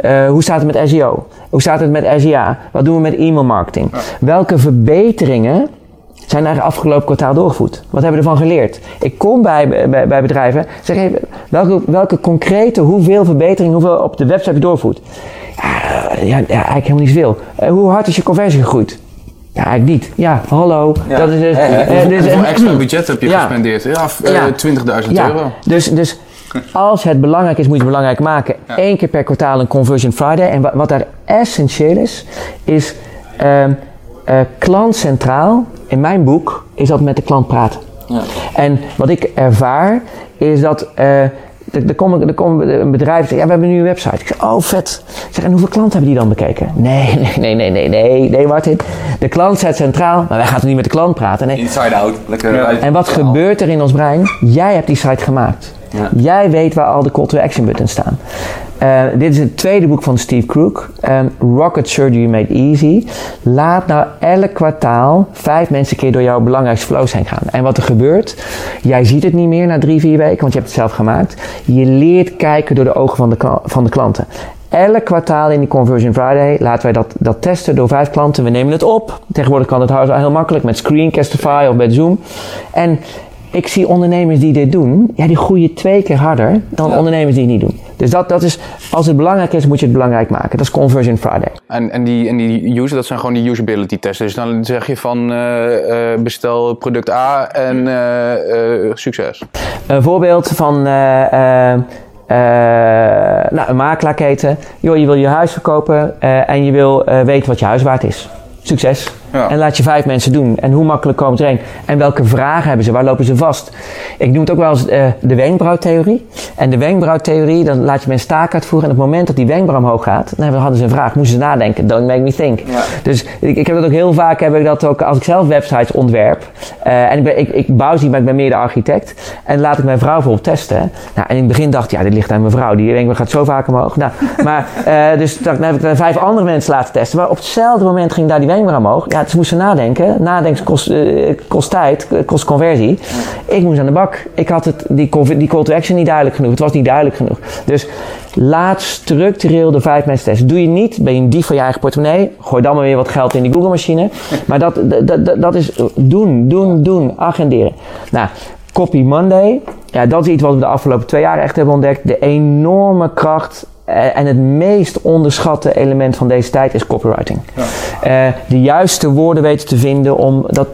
uh, hoe staat het met SEO? Hoe staat het met SEA? Wat doen we met e-mail marketing? Welke verbeteringen zijn er afgelopen kwartaal doorgevoerd? Wat hebben we ervan geleerd? Ik kom bij, bij, bij bedrijven, zeg even, welke, welke concrete, hoeveel verbetering, hoeveel op de website heb je doorgevoerd? Ja, ja, eigenlijk helemaal niet zoveel. Uh, hoe hard is je conversie gegroeid? Ja, eigenlijk niet. Ja, hallo. Ja. Dat is dus, uh, dus, hoeveel extra budget heb je gespendeerd? Ja, uh, 20.000 euro. Dus, dus als het belangrijk is, moet je het belangrijk maken. Eén keer per kwartaal een Conversion Friday. En wat, wat daar essentieel is, is klant centraal in mijn boek is dat met de klant praten. Ja. En wat ik ervaar is dat. Uh, er komt er kom een bedrijf zegt, ja, we hebben nu een website. Ik zeg, oh vet. Ik zeg, en hoeveel klanten hebben die dan bekeken? (laughs) Nee, nee, nee, nee, nee, nee, Martin. De klant staat centraal, maar wij gaan niet met de klant praten? Nee. Inside out. Lekker ja. En wat gebeurt er in ons brein? Jij hebt die site gemaakt. Ja. Jij weet waar al de call to action buttons staan. Uh, dit is het tweede boek van Steve Crook. Um, Rocket Surgery Made Easy. Laat nou elk kwartaal vijf mensen een keer door jouw belangrijkste flows heen gaan. En wat er gebeurt, jij ziet het niet meer na drie, vier weken, want je hebt het zelf gemaakt. Je leert kijken door de ogen van de, van de klanten. Elk kwartaal in die Conversion Friday laten wij dat, dat testen door vijf klanten. We nemen het op. Tegenwoordig kan het heel makkelijk met Screencastify of met Zoom. En ik zie ondernemers die dit doen, ja, die groeien twee keer harder dan ondernemers die het niet doen. Dus dat, dat is, als het belangrijk is, moet je het belangrijk maken. Dat is Conversion Friday. En, en, die, en die user, dat zijn gewoon die usability tests. Dus dan zeg je van uh, uh, bestel product A en uh, succes. Een voorbeeld van nou, een makelaarketen. Joh, je wil je huis verkopen en je wil weten wat je huis waard is. Succes. Ja. En laat je vijf mensen doen. En hoe makkelijk komt er een? En welke vragen hebben ze? Waar lopen ze vast? Ik noem het ook wel eens uh, de wenkbrauwtheorie. En de wenkbrauwtheorie, dan laat je mensen taak uitvoeren. En op het moment dat die wenkbrauw omhoog gaat, dan hadden ze een vraag. Moesten ze nadenken. Don't make me think. Ja. Dus ik, ik, heb dat ook heel vaak, heb ik dat ook als ik zelf websites ontwerp. Uh, en ik, ben, ik, ik bouw ze niet, maar ik ben meer de architect. En laat ik mijn vrouw bijvoorbeeld testen. Nou, en in het begin dacht ik, ja, dit ligt aan mijn vrouw. Die wenkbrauw gaat zo vaak omhoog. Nou, (laughs) maar, uh, dus dan heb ik vijf andere mensen laten testen. Maar op hetzelfde moment ging daar die wenkbrauw omhoog. Ja, ze moesten nadenken. Nadenken kost, uh, kost tijd, kost conversie. Ik moest aan de bak. Ik had het, die, die call to action niet duidelijk genoeg. Het was niet duidelijk genoeg. Dus laat structureel de vijf mensen testen. Doe je niet, ben je een dief van je eigen portemonnee. Gooi dan maar weer wat geld in die Google machine. Maar dat, dat, dat, dat is doen, doen, doen, agenderen. Nou, Copy Monday. Ja, dat is iets wat we de afgelopen twee jaar echt hebben ontdekt. De enorme kracht eh, en het meest onderschatte element van deze tijd is copywriting. Ja. Uh, de juiste woorden weten te vinden om dat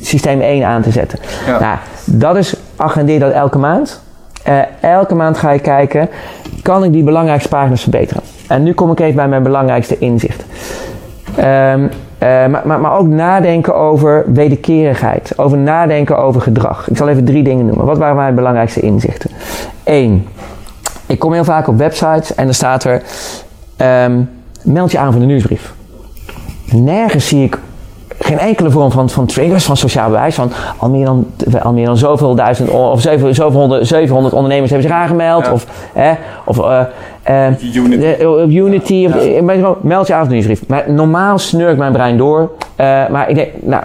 systeem 1 aan te zetten. Ja. Nou, dat is, agendeer dat elke maand. Uh, elke maand ga je kijken, kan ik die belangrijkste pagina's verbeteren? En nu kom ik even bij mijn belangrijkste inzicht. Um, uh, maar, maar, maar, ook nadenken over wederkerigheid. Over nadenken over gedrag. Ik zal even drie dingen noemen. Wat waren mijn belangrijkste inzichten? Eén, ik kom heel vaak op websites en er staat er: um, meld je aan voor de nieuwsbrief. Nergens zie ik geen enkele vorm van, van triggers, van sociaal bewijs. Van al meer dan, al meer dan zoveel duizend of zoveel, zoveel 700 ondernemers hebben zich aangemeld. Of, hè, of uh, uh, Unity. Uh, Unity ja. meld je aan voor de nieuwsbrief. Maar normaal snurkt mijn brein door. maar ik denk, nou,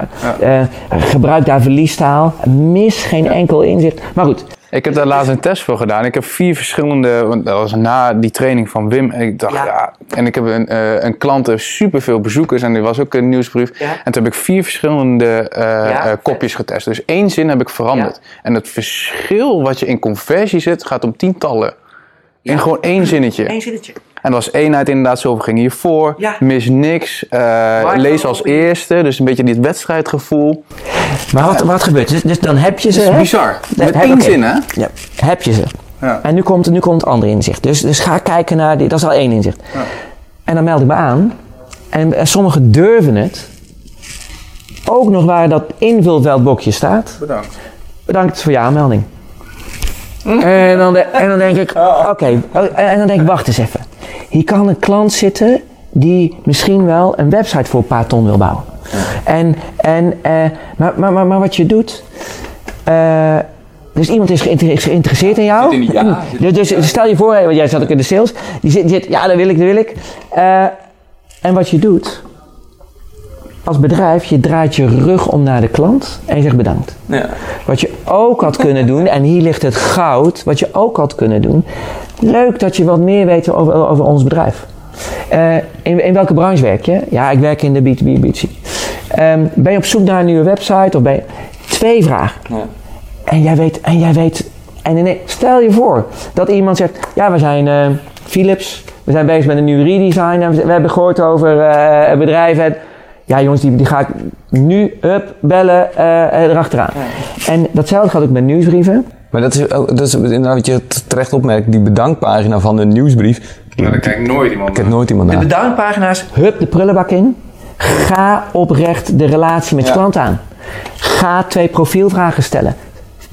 gebruik daar verliestaal. Mis geen enkel inzicht. Maar goed, ik heb daar laatst een test voor gedaan. Ik heb vier verschillende, want dat was na die training van Wim. En ik dacht, ja, en ik heb een, uh, een klant, superveel bezoekers en er was ook een nieuwsbrief. Ja. En toen heb ik vier verschillende uh, ja, uh, kopjes getest. Dus één zin heb ik veranderd. En het verschil wat je in conversie zit, gaat om tientallen. In gewoon één zinnetje. Eén zinnetje. En er was eenheid inderdaad, zoveel ging hiervoor. Ja. Mis niks. Uh, lees als eerste. Dus een beetje dit wedstrijdgevoel. Maar wat, wat gebeurt dus, dus dan heb je ze. Dat is bizar. Met één zin, hè? Ja, heb je ze. Ja. En nu komt, nu komt het andere inzicht. Dus, dus ga kijken naar die. Dat is al één inzicht. Ja. En dan meld ik me aan. En, en sommigen durven het. Ook nog waar dat invulveldbokje staat. Bedankt. Bedankt voor je aanmelding. En dan, en dan denk ik, oké, en dan denk ik, wacht eens even. Hier kan een klant zitten die misschien wel een website voor een paar ton wil bouwen. En, en, uh, maar, maar, maar, maar wat je doet, uh, Dus iemand is geïnter- is geïnteresseerd in jou. In die- ja, dus, dus stel je voor, want jij zat ook in de sales. Die zit, die zit ja, dat wil ik, dat wil ik. Eh, en wat je doet, als bedrijf, je draait je rug om naar de klant en je zegt bedankt. Ja. Wat je ook had kunnen doen, en hier ligt het goud, wat je ook had kunnen doen. Leuk dat je wat meer weet over, over ons bedrijf. Eh, in, in welke branche werk je? Ja, ik werk in de B2B, B2C. Ehm, ben je op zoek naar een nieuwe website? Of ben je... Twee vragen. Ja. En jij weet, en jij weet, en ineens, stel je voor dat iemand zegt, ja, we zijn eh, Philips, we zijn bezig met een nieuw redesign en we, we hebben gehoord over eh, het bedrijf. En, ja, jongens, die, die ga ik nu, up, bellen, eh, erachteraan. En datzelfde gaat ook met nieuwsbrieven. Maar dat is, ook- dat is inderdaad wat je terecht opmerkt. Die bedankpagina van de nieuwsbrief. Maar daar kijkt nooit iemand Ik heb nooit iemand De naar. bedankpagina's, hup, de prullenbak in. Ga oprecht de relatie met je Ja. klant aan. Ga twee profielvragen stellen.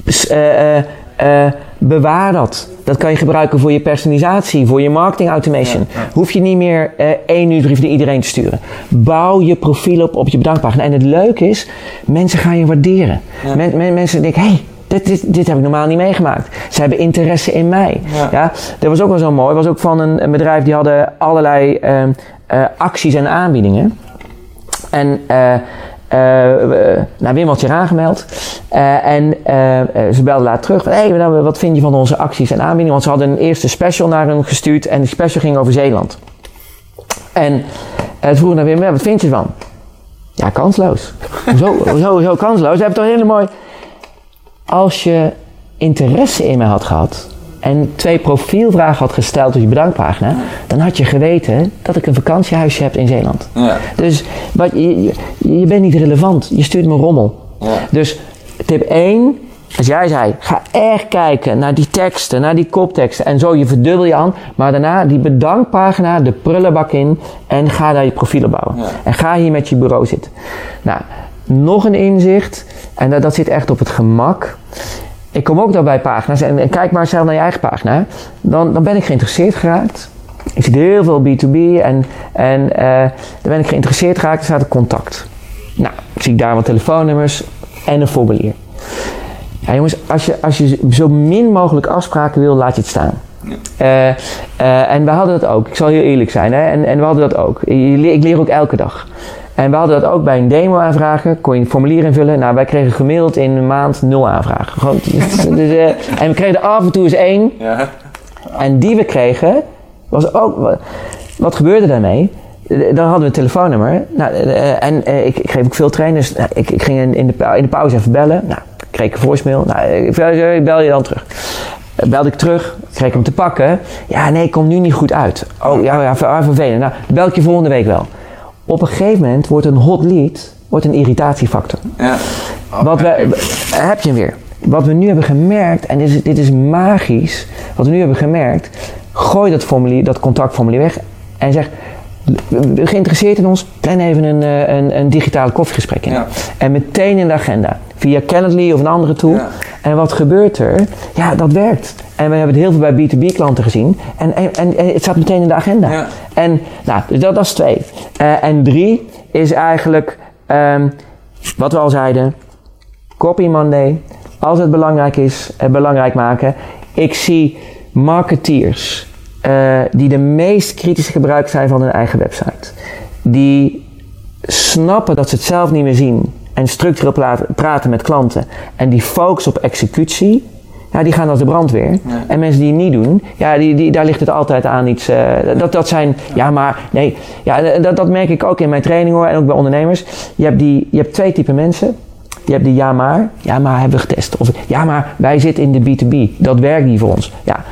S- eh, eh, eh, bewaar dat. Dat kan je gebruiken voor je personalisatie, voor je marketing automation. Hoef je niet meer eh, één nieuwsbrief naar iedereen te sturen. Bouw je profiel op op je bedankpagina. En het leuke is, mensen gaan je waarderen. Men- men- mensen denken, hé, hey, dit, dit, dit heb ik normaal niet meegemaakt. Ze hebben interesse in mij. Ja. dat was ook wel zo mooi. was ook van een, een bedrijf die hadden allerlei ehm, eh, acties en aanbiedingen. En we- nou, Wim had zich aangemeld. En ze belden later terug. Hé, hey, nou, wat vind je van onze acties en aanbiedingen? Want ze hadden een eerste special naar hem gestuurd. En die special ging over Zeeland. En toen vroeg naar Wim, wat vind je ervan? Ja, kansloos. (laughs) Zo, zo, zo kansloos. Ze hebben toch een hele mooi... Als je interesse in mij had gehad en twee profielvragen had gesteld op je bedankpagina, dan had je geweten dat ik een vakantiehuisje heb in Zeeland. Ja. Dus wat, je, je, je bent niet relevant. Je stuurt me rommel. Dus tip 1, als jij zei, ga echt kijken naar die teksten, naar die kopteksten. En zo, je verdubbel je aan. Maar daarna die bedankpagina, de prullenbak in. En ga daar je profielen bouwen. En ga hier met je bureau zitten. Nou, nog een inzicht. En dat, dat zit echt op het gemak. Ik kom ook daar bij pagina's. En, en kijk maar zelf naar je eigen pagina. Dan, dan ben ik geïnteresseerd geraakt. Ik zie heel veel B2B en, en eh, dan ben ik geïnteresseerd geraakt. Er staat een contact. Nou, zie ik daar wat telefoonnummers en een formulier. Ja, jongens, als je, als je zo min mogelijk afspraken wil, laat je het staan. Eh, eh, en we hadden dat ook. Ik zal heel eerlijk zijn. Hè? En, en we hadden dat ook. Ik leer ook elke dag. En we hadden dat ook bij een demo aanvragen. Kon je een formulier invullen. Nou, wij kregen gemiddeld in een maand nul aanvragen. Gewoon, (laughs) (laughs) dus, eh, en we kregen er af en toe eens één. Ja. En die we kregen, was ook. Wat gebeurde daarmee? Eh, Dan hadden we een telefoonnummer. Nou, eh, en ik, ik geef ook veel trainers. Nou, ik, ik ging in- in de, in de pauze even bellen. Nou, ik kreeg een voicemail. Nou, ik bel- je dan terug. Belde ik terug, kreeg ik hem te pakken. Ja, nee, ik kom nu niet goed uit. Oh, ja, ja, ver- ah, vervelend. Nou, bel ik je volgende week wel. Op een gegeven moment wordt een hot lead wordt een irritatiefactor. Ja. Wat we, heb je hem weer. Wat we nu hebben gemerkt, en dit is, dit is magisch, wat we nu hebben gemerkt, gooi dat, formulier, dat contactformulier weg en zeg, geïnteresseerd in ons? Plan even een, eh, een, een digitale koffiegesprek in. Ja. En meteen in de agenda, via Calendly of een andere tool. Ja. En wat gebeurt er? Ja, dat werkt. En we hebben het heel veel bij B2B klanten gezien. En, en, en, en het staat meteen in de agenda. Ja. En nou, dus dat, dat is twee. Eh, en drie is eigenlijk ehm, wat we al zeiden. Copy Monday. Als het belangrijk is, het belangrijk maken. Ik zie marketeers eh, die de meest kritische gebruik zijn van hun eigen website. Die snappen dat ze het zelf niet meer zien en structureel praten, met klanten en die focus op executie, ja, die gaan als de brandweer. En mensen die het niet doen, ja, die, die, daar ligt het altijd aan iets. eh, dat, dat zijn, ja, maar nee, ja, dat, dat merk ik ook in mijn training hoor en ook bij ondernemers. Je hebt, die, je hebt twee typen mensen. Je hebt die ja maar, ja maar hebben we getest. Of ja maar wij zitten in de B2B, dat werkt niet voor ons. Ja,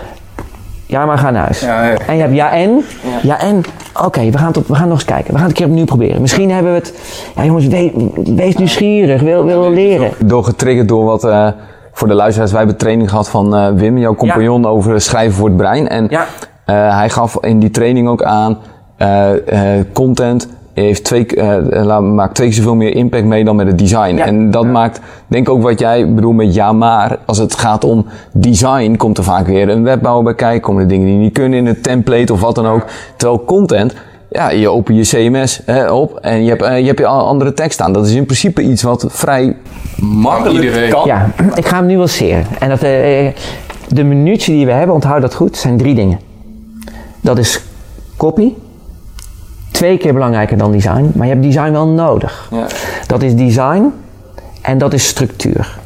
ja maar ga naar huis. Ja, ja. En je hebt ja en. Ja, en. Oké, we, gaan op- we gaan nog eens kijken. We gaan het een keer opnieuw proberen. Misschien hebben we het. Ja, jongens, wees, wees nieuwsgierig. Wil, wil leren. Door getriggerd door wat, eh, voor de luisteraars, wij hebben training gehad van eh, Wim, jouw compagnon, over schrijven voor het brein. En Ja. eh, hij gaf in die training ook aan, eh, eh, content heeft twee, eh, laat- maakt twee keer zoveel meer impact mee dan met het design. Ja. En dat maakt, denk ook wat jij bedoelt met ja maar, als het gaat om design, komt er vaak weer een webbouwer bij kijken, komen er dingen die niet kunnen in het template of wat dan ook. Terwijl content ja, je opent je CMS hè, op en je hebt, eh, je hebt je andere tekst staan. Dat is in principe iets wat vrij makkelijk iedereen. kan. Ja, ik ga hem nuanceren. En dat, eh, eh, de minuutje die we hebben, onthoud dat goed, zijn drie dingen. Dat is copy. Twee keer belangrijker dan design, maar je hebt design wel nodig. Ja. Dat is design en dat is structuur.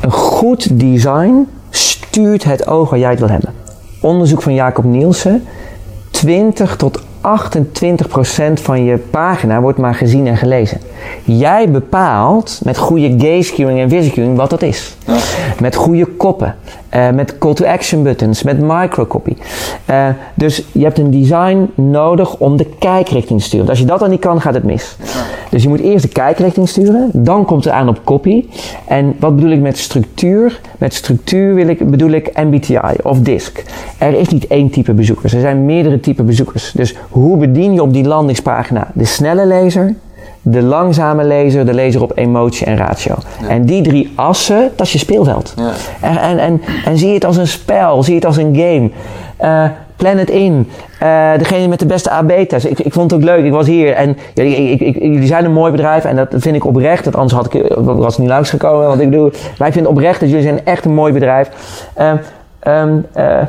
Een goed design stuurt het oog waar jij het wil hebben. Onderzoek van Jacob Nielsen. 20 tot 28 procent van je pagina wordt maar gezien en gelezen. Jij bepaalt met goede gaze en visual wat dat is. Met goede koppen, eh, met call to action buttons, met microcopy. Eh, dus je hebt een design nodig om de kijkrichting te sturen. Want als je dat dan niet kan, gaat het mis. Dus je moet eerst de kijkrichting sturen, dan komt het aan op copy. En wat bedoel ik met structuur? Met structuur wil ik, bedoel ik MBTI of DISC. Er is niet één type bezoekers, er zijn meerdere type bezoekers. Dus hoe bedien je op die landingspagina de snelle lezer, de langzame lezer, de lezer op emotie en ratio. En die drie assen, dat is je speelveld. Ja. En, en, en, en zie het als een spel, zie het als een game. Eh, plan het in. Eh, degene met de beste AB-test. Ik, ik vond het ook leuk. Ik was hier en ik, ik, jullie zijn een mooi bedrijf en dat vind ik oprecht. Want anders had ik, was niet langsgekomen. Want ik bedoel, maar ik vind oprecht dat jullie zijn echt een mooi bedrijf. Ehm, ehm, eh, eh,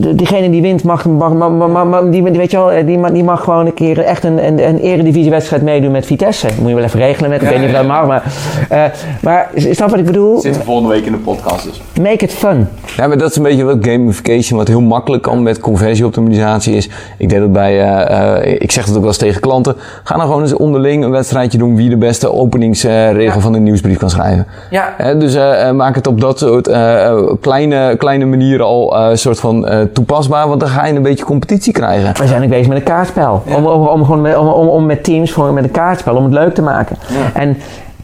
de- diegene die wint mag, mag, mag, mag- mag- mag- die, weet je wel, eh, die, mag, die mag gewoon een keer echt een, een, een eredivisiewedstrijd meedoen met Vitesse. Moet je wel even regelen met, ik weet niet of dat mag, maar, eh, maar snap wat ik bedoel? Zit volgende week in de podcast dus. Make it fun. Ja, maar dat is een beetje wat gamification, wat heel makkelijk kan met conversieoptimalisatie is. Ik deed dat bij, eh, eh, ik zeg dat ook wel eens tegen klanten. Ga nou gewoon eens onderling een wedstrijdje doen wie de beste openingsregel van een nieuwsbrief kan schrijven. Ja. Hè, dus maak het op dat soort kleine, kleine manieren al eh, soort van eh, toepasbaar, want dan ga je een beetje competitie krijgen. We zijn ook bezig met een kaartspel. Om, om, om, gewoon met, om, om, om met teams gewoon met een kaartspel, om het leuk te maken. En,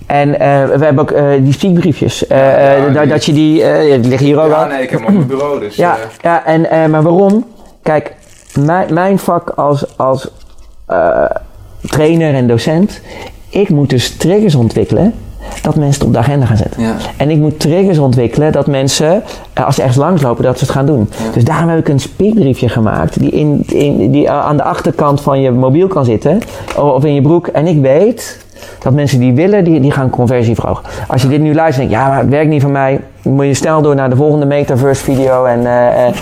en eh, we hebben ook die speakbriefjes. ja, eh, dat- die- dat je die, ja, die liggen hier ook al. nee, ik heb hem op mijn bureau dus. Ja, ja en, maar waarom? Kijk, mijn, mijn vak als, als trainer en docent, ik moet dus triggers ontwikkelen dat mensen het op de agenda gaan zetten. Ja. En ik moet triggers ontwikkelen dat mensen, eh, als ze ergens langslopen, dat ze het gaan doen. Dus daarom heb ik een speakbriefje gemaakt die, in, in, die aan de achterkant van je mobiel kan zitten, o- of in je broek. En ik weet dat mensen die willen, die, die gaan conversie verhogen. Als je dit nu luistert en denkt, ja, maar het werkt niet voor mij, dan moet je snel door naar de volgende metaverse video. En, eh, eh,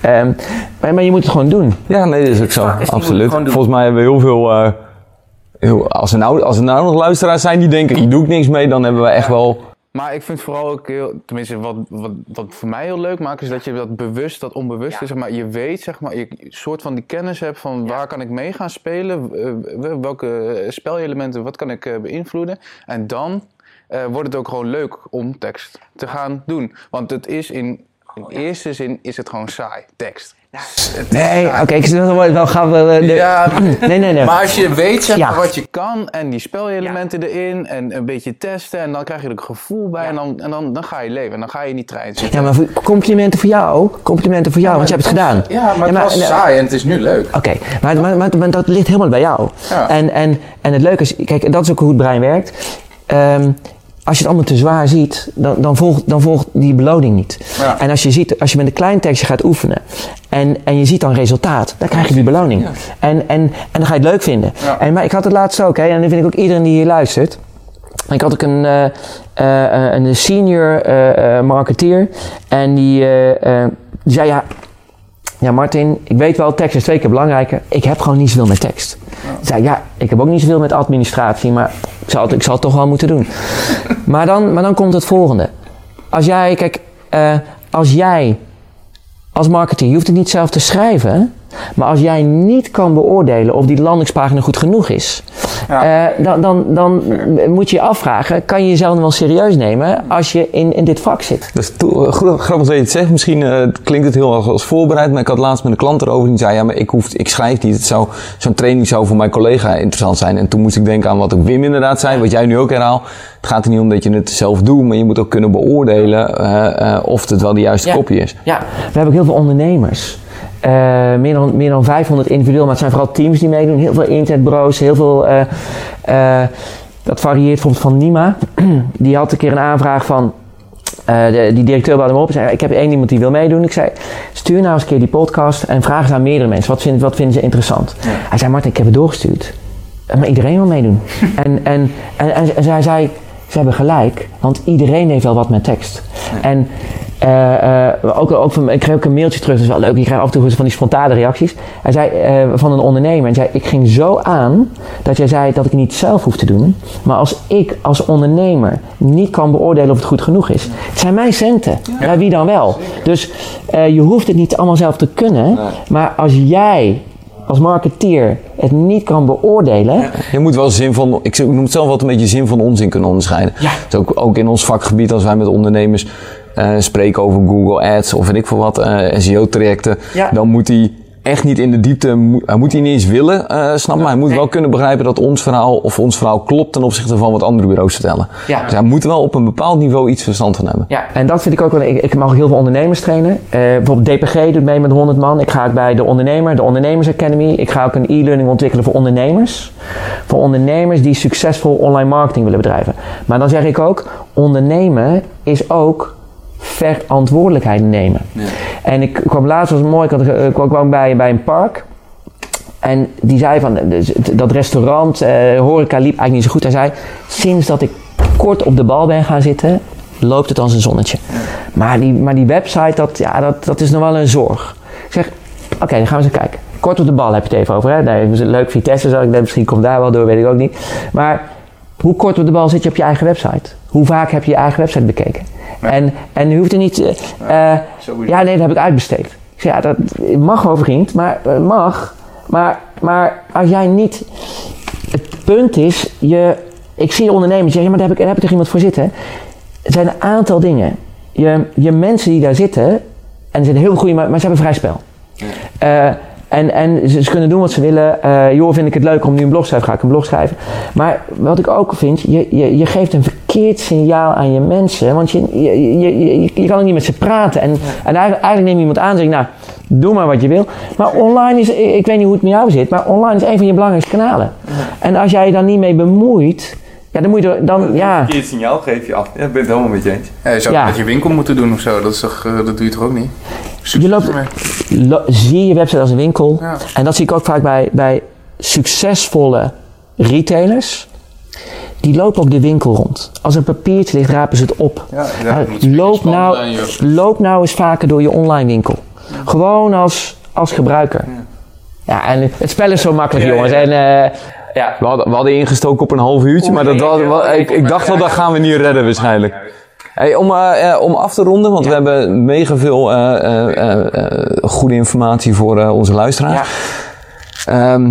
ehm, maar, maar je moet het gewoon doen. Ja, nee, dat is ook zo. Absoluut. Volgens mij hebben we heel veel. eh, als, er nou, als er nou nog luisteraars zijn die denken: hier doe ik niks mee, dan hebben we echt wel. Maar ik vind vooral ook heel, tenminste wat, wat, wat voor mij heel leuk maakt, is dat je dat bewust, dat onbewuste, zeg maar, je weet, zeg maar, je soort van die kennis hebt van waar kan ik mee gaan spelen, welke eh, spelelementen, wat kan ik eh, beïnvloeden. En dan eh, wordt het ook gewoon leuk om tekst te gaan doen. Want het is in, in eerste zin is het gewoon saai, tekst. Nee, oké, ik snap wel, wel gaan we. de- Ja, nee, nee, nee. Maar als je weet zeg maar, Ja. wat je kan en die spelelementen erin en een beetje testen en dan krijg je er een gevoel bij en, dan, en dan, dan ga je leven en dan ga je in die trein zitten. Ja, maar complimenten voor jou. Complimenten voor jou, want je hebt het gedaan. Ja, maar het was saai en het is nu leuk. Oké, maar, maar, maar, maar dat ligt helemaal bij jou. Ja. En, en, en het leuke is, kijk, dat is ook hoe het brein werkt. Ehm, als je het allemaal te zwaar ziet, dan, dan, volgt, dan volgt die beloning niet. Ja. En als je, ziet, als je met een klein tekstje gaat oefenen en, en je ziet dan resultaat, dan krijg je die beloning. En, en, en dan ga je het leuk vinden. Ja. En, maar ik had het laatst ook, hè, en dan vind ik ook iedereen die hier luistert. Ik had ook een, eh, eh, eh, een senior marketeer en die, die zei ja, ja, Martin, ik weet wel, tekst is twee keer belangrijker. Ik heb gewoon niet zoveel met tekst. Ik zei, ja, ik heb ook niet zoveel met administratie, maar ik zal het, ik zal het toch wel moeten doen. (laughs) maar, dan, maar dan komt het volgende. Als jij, kijk, eh, als jij als marketeer, je hoeft het niet zelf te schrijven, maar als jij niet kan beoordelen of die landingspagina goed genoeg is, Ja. eh, dan, dan, dan moet je je afvragen, kan je jezelf nog wel serieus nemen als je in, in dit vak zit? Dat is eh, goed- grappig dat je het zegt. Misschien eh, klinkt het heel erg als voorbereid, maar ik had laatst met een klant erover die zei: Ja, maar ik, hoef, ik schrijf niet. Het zou, zo'n training zou voor mijn collega interessant zijn. En toen moest ik denken aan wat ook Wim inderdaad zei, wat jij nu ook herhaalt. Het gaat er niet om dat je het zelf doet, maar je moet ook kunnen beoordelen of het wel de juiste Ja. kopie is. Ja, we hebben ook heel veel ondernemers. Eh, meer, dan, meer dan 500 individueel, maar het zijn vooral teams die meedoen. Heel veel internetbureaus, heel veel... eh, eh, dat varieert bijvoorbeeld van Nima. (clears throat) Die had een keer een aanvraag van... de, die directeur belde me op en zei, ik heb één iemand die wil meedoen. Ik zei, stuur nou eens een keer die podcast en vraag eens aan meerdere mensen. Wat vinden, wat vinden ze interessant? Hij zei, Martin, ik heb het doorgestuurd. Maar iedereen wil meedoen. (laughs) en, en, en, en, en zij zei, ze hebben gelijk, want iedereen heeft wel wat met tekst. En ook, ook van, ik kreeg ook een mailtje terug, dat is wel leuk. Je krijgt af en toe van die spontane reacties. Hij zei eh, van een ondernemer, en zei, ik ging zo aan dat jij zei dat ik het niet zelf hoef te doen. Maar als ik als ondernemer niet kan beoordelen of het goed genoeg is. Het zijn mijn centen. Ja, wie dan wel? Dus eh, je hoeft het niet allemaal zelf te kunnen. Maar als jij als marketeer het niet kan beoordelen. Je moet wel zin van, ik noem het zelf wat een beetje zin van onzin kunnen onderscheiden. Ja. Dus ook, ook in ons vakgebied, als wij met ondernemers eh, spreken over Google Ads of weet ik veel wat, eh, SEO-trajecten, Ja. dan moet hij echt niet in de diepte, hij moet hij niet eens willen, eh snap maar hij moet wel kunnen begrijpen dat ons verhaal of ons verhaal klopt ten opzichte van wat andere bureaus vertellen. Ja. Dus hij moet wel op een bepaald niveau iets verstand van hebben. Ja, en dat vind ik ook wel. Ik, ik mag ook heel veel ondernemers trainen. Eh, bijvoorbeeld DPG doet mee met 100 man. Ik ga ook bij de ondernemer, de Ondernemers Academy. Ik ga ook een e-learning ontwikkelen voor ondernemers. Voor ondernemers die succesvol online marketing willen bedrijven. Maar dan zeg ik ook: ondernemen is ook verantwoordelijkheid nemen. En ik kwam laatst, was mooi, ik, had, ik kwam bij, bij een park. En die zei van, dus dat restaurant, eh, horeca liep eigenlijk niet zo goed. Hij zei, sinds dat ik kort op de bal ben gaan zitten, loopt het als een zonnetje. Maar, die, maar die website, dat, ja, dat, dat is nog wel een zorg. Ik zeg, oké, dan gaan we eens kijken. Kort op de bal heb je het even over. Hè? Nee, leuk Vitesse, zou ik denk, misschien komt daar wel door, weet ik ook niet. Maar hoe kort op de bal zit je op je eigen website? Hoe vaak heb je je eigen website bekeken? En, en je hoeft er niet... eh, eh, ja, nee, dat heb ik uitbesteed. Ik zeg, ja, dat mag wel vriend, maar het mag. Maar, maar als jij niet... Het punt is, je, ik zie ondernemers zeggen, ja, maar daar heb ik, daar heb ik toch iemand voor zitten. Er zijn een aantal dingen. Je, je mensen die daar zitten, en er zijn heel goede, maar, maar ze hebben vrij spel. Eh, en, en ze, ze kunnen doen wat ze willen. Eh joh, vind ik het leuk om nu een blog te schrijven, ga ik een blog schrijven. Maar wat ik ook vind, je, je, je geeft een verkeerd signaal aan je mensen. Want je, je, je, je, je kan ook niet met ze praten. En, en eigenlijk, eigenlijk neem je iemand aan en zeg je, nou, doe maar wat je wil. Maar online is, ik weet niet hoe het met jou zit, maar online is een van je belangrijkste kanalen. En als jij je dan niet mee bemoeit, ja, dan moet je er, dan, ja. Het signaal geef je af. Ja, ik ben het helemaal met je eens. Ja, je zou Ja. het met je winkel moeten doen of zo. Dat, is toch, eh, dat doe je toch ook niet? Succes Je loopt, lo- zie je website als een winkel. Ja. En dat zie ik ook vaak bij, bij succesvolle retailers. Die lopen ook de winkel rond. Als er een papiertje ligt, rapen ze het op. Ja, ja, loop, nou, zijn, loop nou eens vaker door je online winkel. Gewoon als, als gebruiker. Ja, en het spel is zo makkelijk, Ja, jongens. ja. En, eh, ja. We hadden, we hadden ingestoken op een half uurtje, maar dat, was- ik, ik dacht wel, dat gaan we niet redden waarschijnlijk. Hey, om, eh, eh, om af te ronden, want we hebben mega veel eh, eh, eh, eh, goede informatie voor eh, onze luisteraars. Ehm,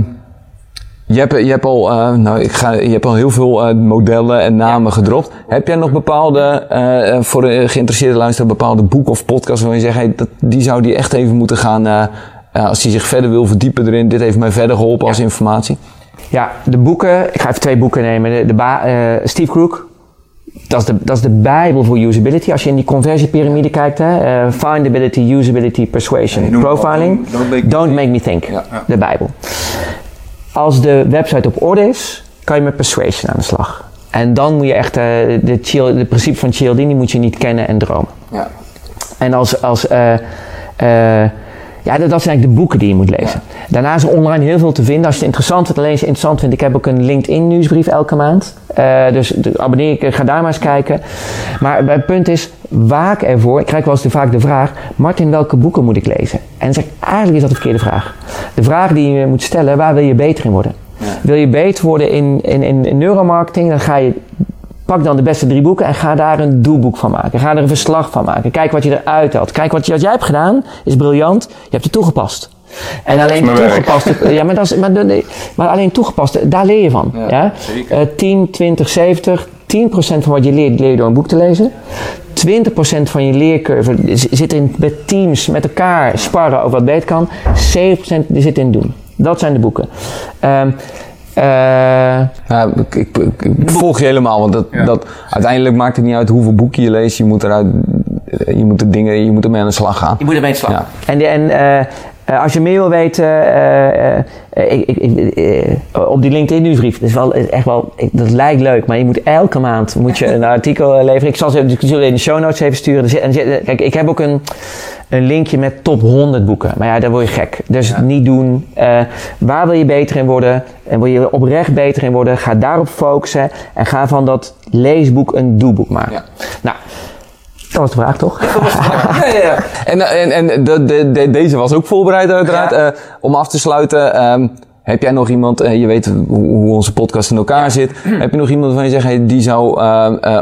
je, hebt, je, hebt al, eh, nou, ik ga, je hebt al heel veel eh, modellen en namen gedropt. Heb jij nog bepaalde, eh, voor de geïnteresseerde luisteraar, bepaalde boeken of podcasts waarvan je zegt, hey, dat, die zou die echt even moeten gaan, eh, eh, als hij zich verder wil verdiepen erin, dit heeft mij verder geholpen als informatie? Ja, de boeken. Ik ga even twee boeken nemen. De, de ba- eh, Steve Crook. Dat is, de, dat is de bijbel voor usability. Als je in die conversiepyramide kijkt, hè, eh, findability, usability, persuasion, profiling. Don't Make Me Don't make me think. Ja. De bijbel. Als de website op orde is, kan je met persuasion aan de slag. En dan moet je echt eh, de, Cial- de principe van Cialdini moet je niet kennen en dromen. Ja. En als, als eh, eh, ja, dat, dat zijn eigenlijk de boeken die je moet lezen. Daarnaast is er online heel veel te vinden. Als je het interessant vindt, alleen als je het interessant vindt. Ik heb ook een LinkedIn nieuwsbrief elke maand. Eh, dus abonneer ik, ga daar maar eens kijken. Maar het punt is, waak ervoor. Ik krijg wel eens de- vaak de vraag, Martin, welke boeken moet ik lezen? En dan zeg ik, eigenlijk is dat de verkeerde vraag. De vraag die je moet stellen, waar wil je beter in worden? Wil je beter worden in, in, in neuromarketing, dan ga je Pak dan de beste drie boeken en ga daar een doelboek van maken. Ga er een verslag van maken. Kijk wat je eruit haalt. Kijk wat, je, wat jij hebt gedaan, is briljant. Je hebt het toegepast. En alleen toegepast, (laughs) ja, maar, dat is, maar, maar alleen toegepast, daar leer je van. Ja. Eh, 10, 20, 70. 10% van wat je leert, leer je door een boek te lezen. 20% van je leercurve zit in met teams, met elkaar sparren over wat beter kan. 70% zit in doen. Dat zijn de boeken. Ehm, eh, Ja, ik, ik, ik- ik volg je helemaal, want dat, Ja. dat, uiteindelijk maakt het niet uit hoeveel boeken je leest. Je moet eruit, je moet de dingen, je moet ermee aan de slag gaan. Je moet ermee aan de slag. Ja. En, en, eh, Eh, als je meer wil weten, eh, eh, ik, ik, ik, op die LinkedIn nieuwsbrief, dat is wel echt wel, dat lijkt leuk, maar je moet elke maand moet je een (laughs) artikel leveren. Ik zal ze ik zal in de show notes even sturen. En Kijk, ik heb ook een, een linkje met top 100 boeken, maar ja, daar word je gek. Dus niet doen. Waar wil je beter in worden? En wil je oprecht beter in worden? Ga daarop focussen en ga van dat leesboek een doelboek maken. Ja. Nou, dat was de vraag toch? (laughs) Ja, ja, ja. En, eh, en, en de, de, de- deze was ook voorbereid uiteraard. Eh, om af te sluiten, ehm, heb jij nog iemand, eh, je weet hoe, hoe onze podcast in elkaar zit. (clears throat) Heb je nog iemand van je zegt, hey, die zou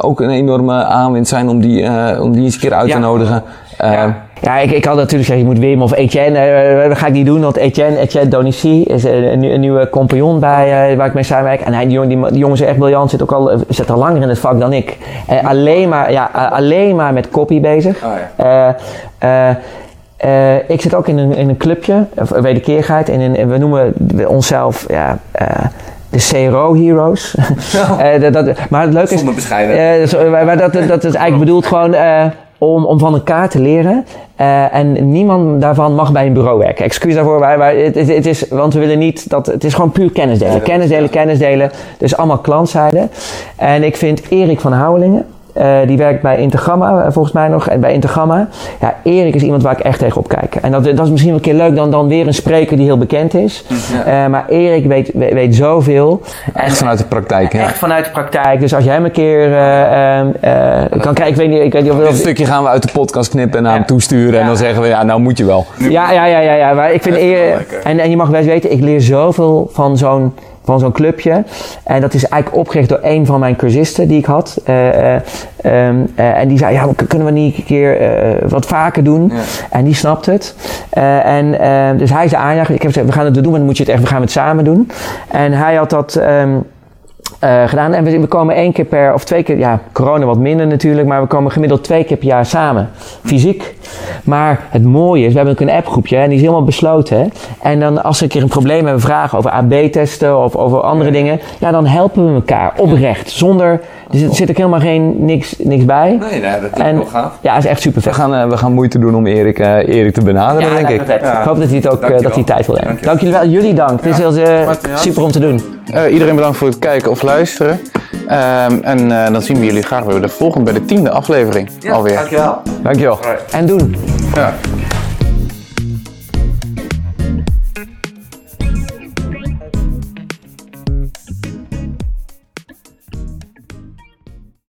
ook een enorme aanwinst zijn om die, om die eens een keer uit te Ja. nodigen? Eh, Ja, ik, ik had natuurlijk zeggen, je moet Wim of Etienne. eh, dat ga ik niet doen, want Etienne, Etienne Donici is een, een, nieuw- een nieuwe compagnon bij, eh, waar ik mee samenwerk. En hij, die, jongen, die, die jongen is echt briljant, zit ook al, eh, zit al langer in het vak dan ik. Eh, alleen, maar, ja, eh, alleen maar met copy bezig. Oh, Eh, eh, eh, ik zit ook in een, in een clubje, of wederkeerigheid. En in, we noemen onszelf ja, eh, de CRO Heroes. (laughs) Eh, dat, dat, maar het leuke is... Zonder bescheiden. Eh, eh, maar dat, dat is eigenlijk bedoeld gewoon eh, om, om van elkaar te leren. Eh, en niemand daarvan mag bij een bureau werken. Excuus daarvoor, maar, maar het, het, het is, want we willen niet dat het is gewoon puur kennis delen. Kennis delen, kennis delen. Dus allemaal klantzijde. En ik vind Erik van Houwelingen. Eh, die werkt bij Intergamma, eh, volgens mij nog. En bij Intergamma. Ja, Erik is iemand waar ik echt tegen op kijk. En dat, dat is misschien wel een keer leuk dan, dan weer een spreker die heel bekend is. Eh, maar Erik weet, weet, weet zoveel. echt vanuit de praktijk, ja. Echt vanuit de praktijk. Dus als jij hem een keer eh, ehm, eh, kan kijken, ik weet niet, ik weet niet of, Dit stukje gaan we uit de podcast knippen en naar hem toesturen. En dan zeggen we, ja, nou moet je wel. Ja, ja, ja, ja, ja. Maar ik vind en, en je mag best weten, ik leer zoveel van zo'n van zo'n clubje. En dat is eigenlijk opgericht door een van mijn cursisten die ik had. Eh, eh, ehm, eh, en die zei, ja, kunnen we niet een keer wat vaker doen? En die snapt het. En, eh, dus hij is de aanjager. Ik heb gezegd, we gaan het doen, maar dan moet je het echt, we gaan het samen doen. En hij had dat... ehm, eh, gedaan. En we, we komen één keer per, of twee keer, ja, corona wat minder natuurlijk, maar we komen gemiddeld twee keer per jaar samen, fysiek. Maar het mooie is, we hebben ook een appgroepje en die is helemaal besloten. Hè? En dan als we een keer een probleem hebben, vragen over AB-testen of over andere dingen, ja, dan helpen we elkaar oprecht, zonder, er zit, zit ook helemaal geen, niks, niks bij. Nee, nee, dat is En wel gaaf. ja, is echt super We vet. gaan, eh, we gaan moeite doen om Erik, eh, Erik te benaderen, denk ik. Ik hoop dat hij het ook, eh, dat hij tijd wil hebben. Dankjewel. Dank jullie wel. Jullie dank. Het is heel ja. super om te doen. Eh, iedereen bedankt voor het kijken of luisteren. Ehm, en eh, dan zien we jullie graag weer bij de volgende, bij de tiende aflevering alweer. Dankjewel. Dankjewel. En doen. Ja.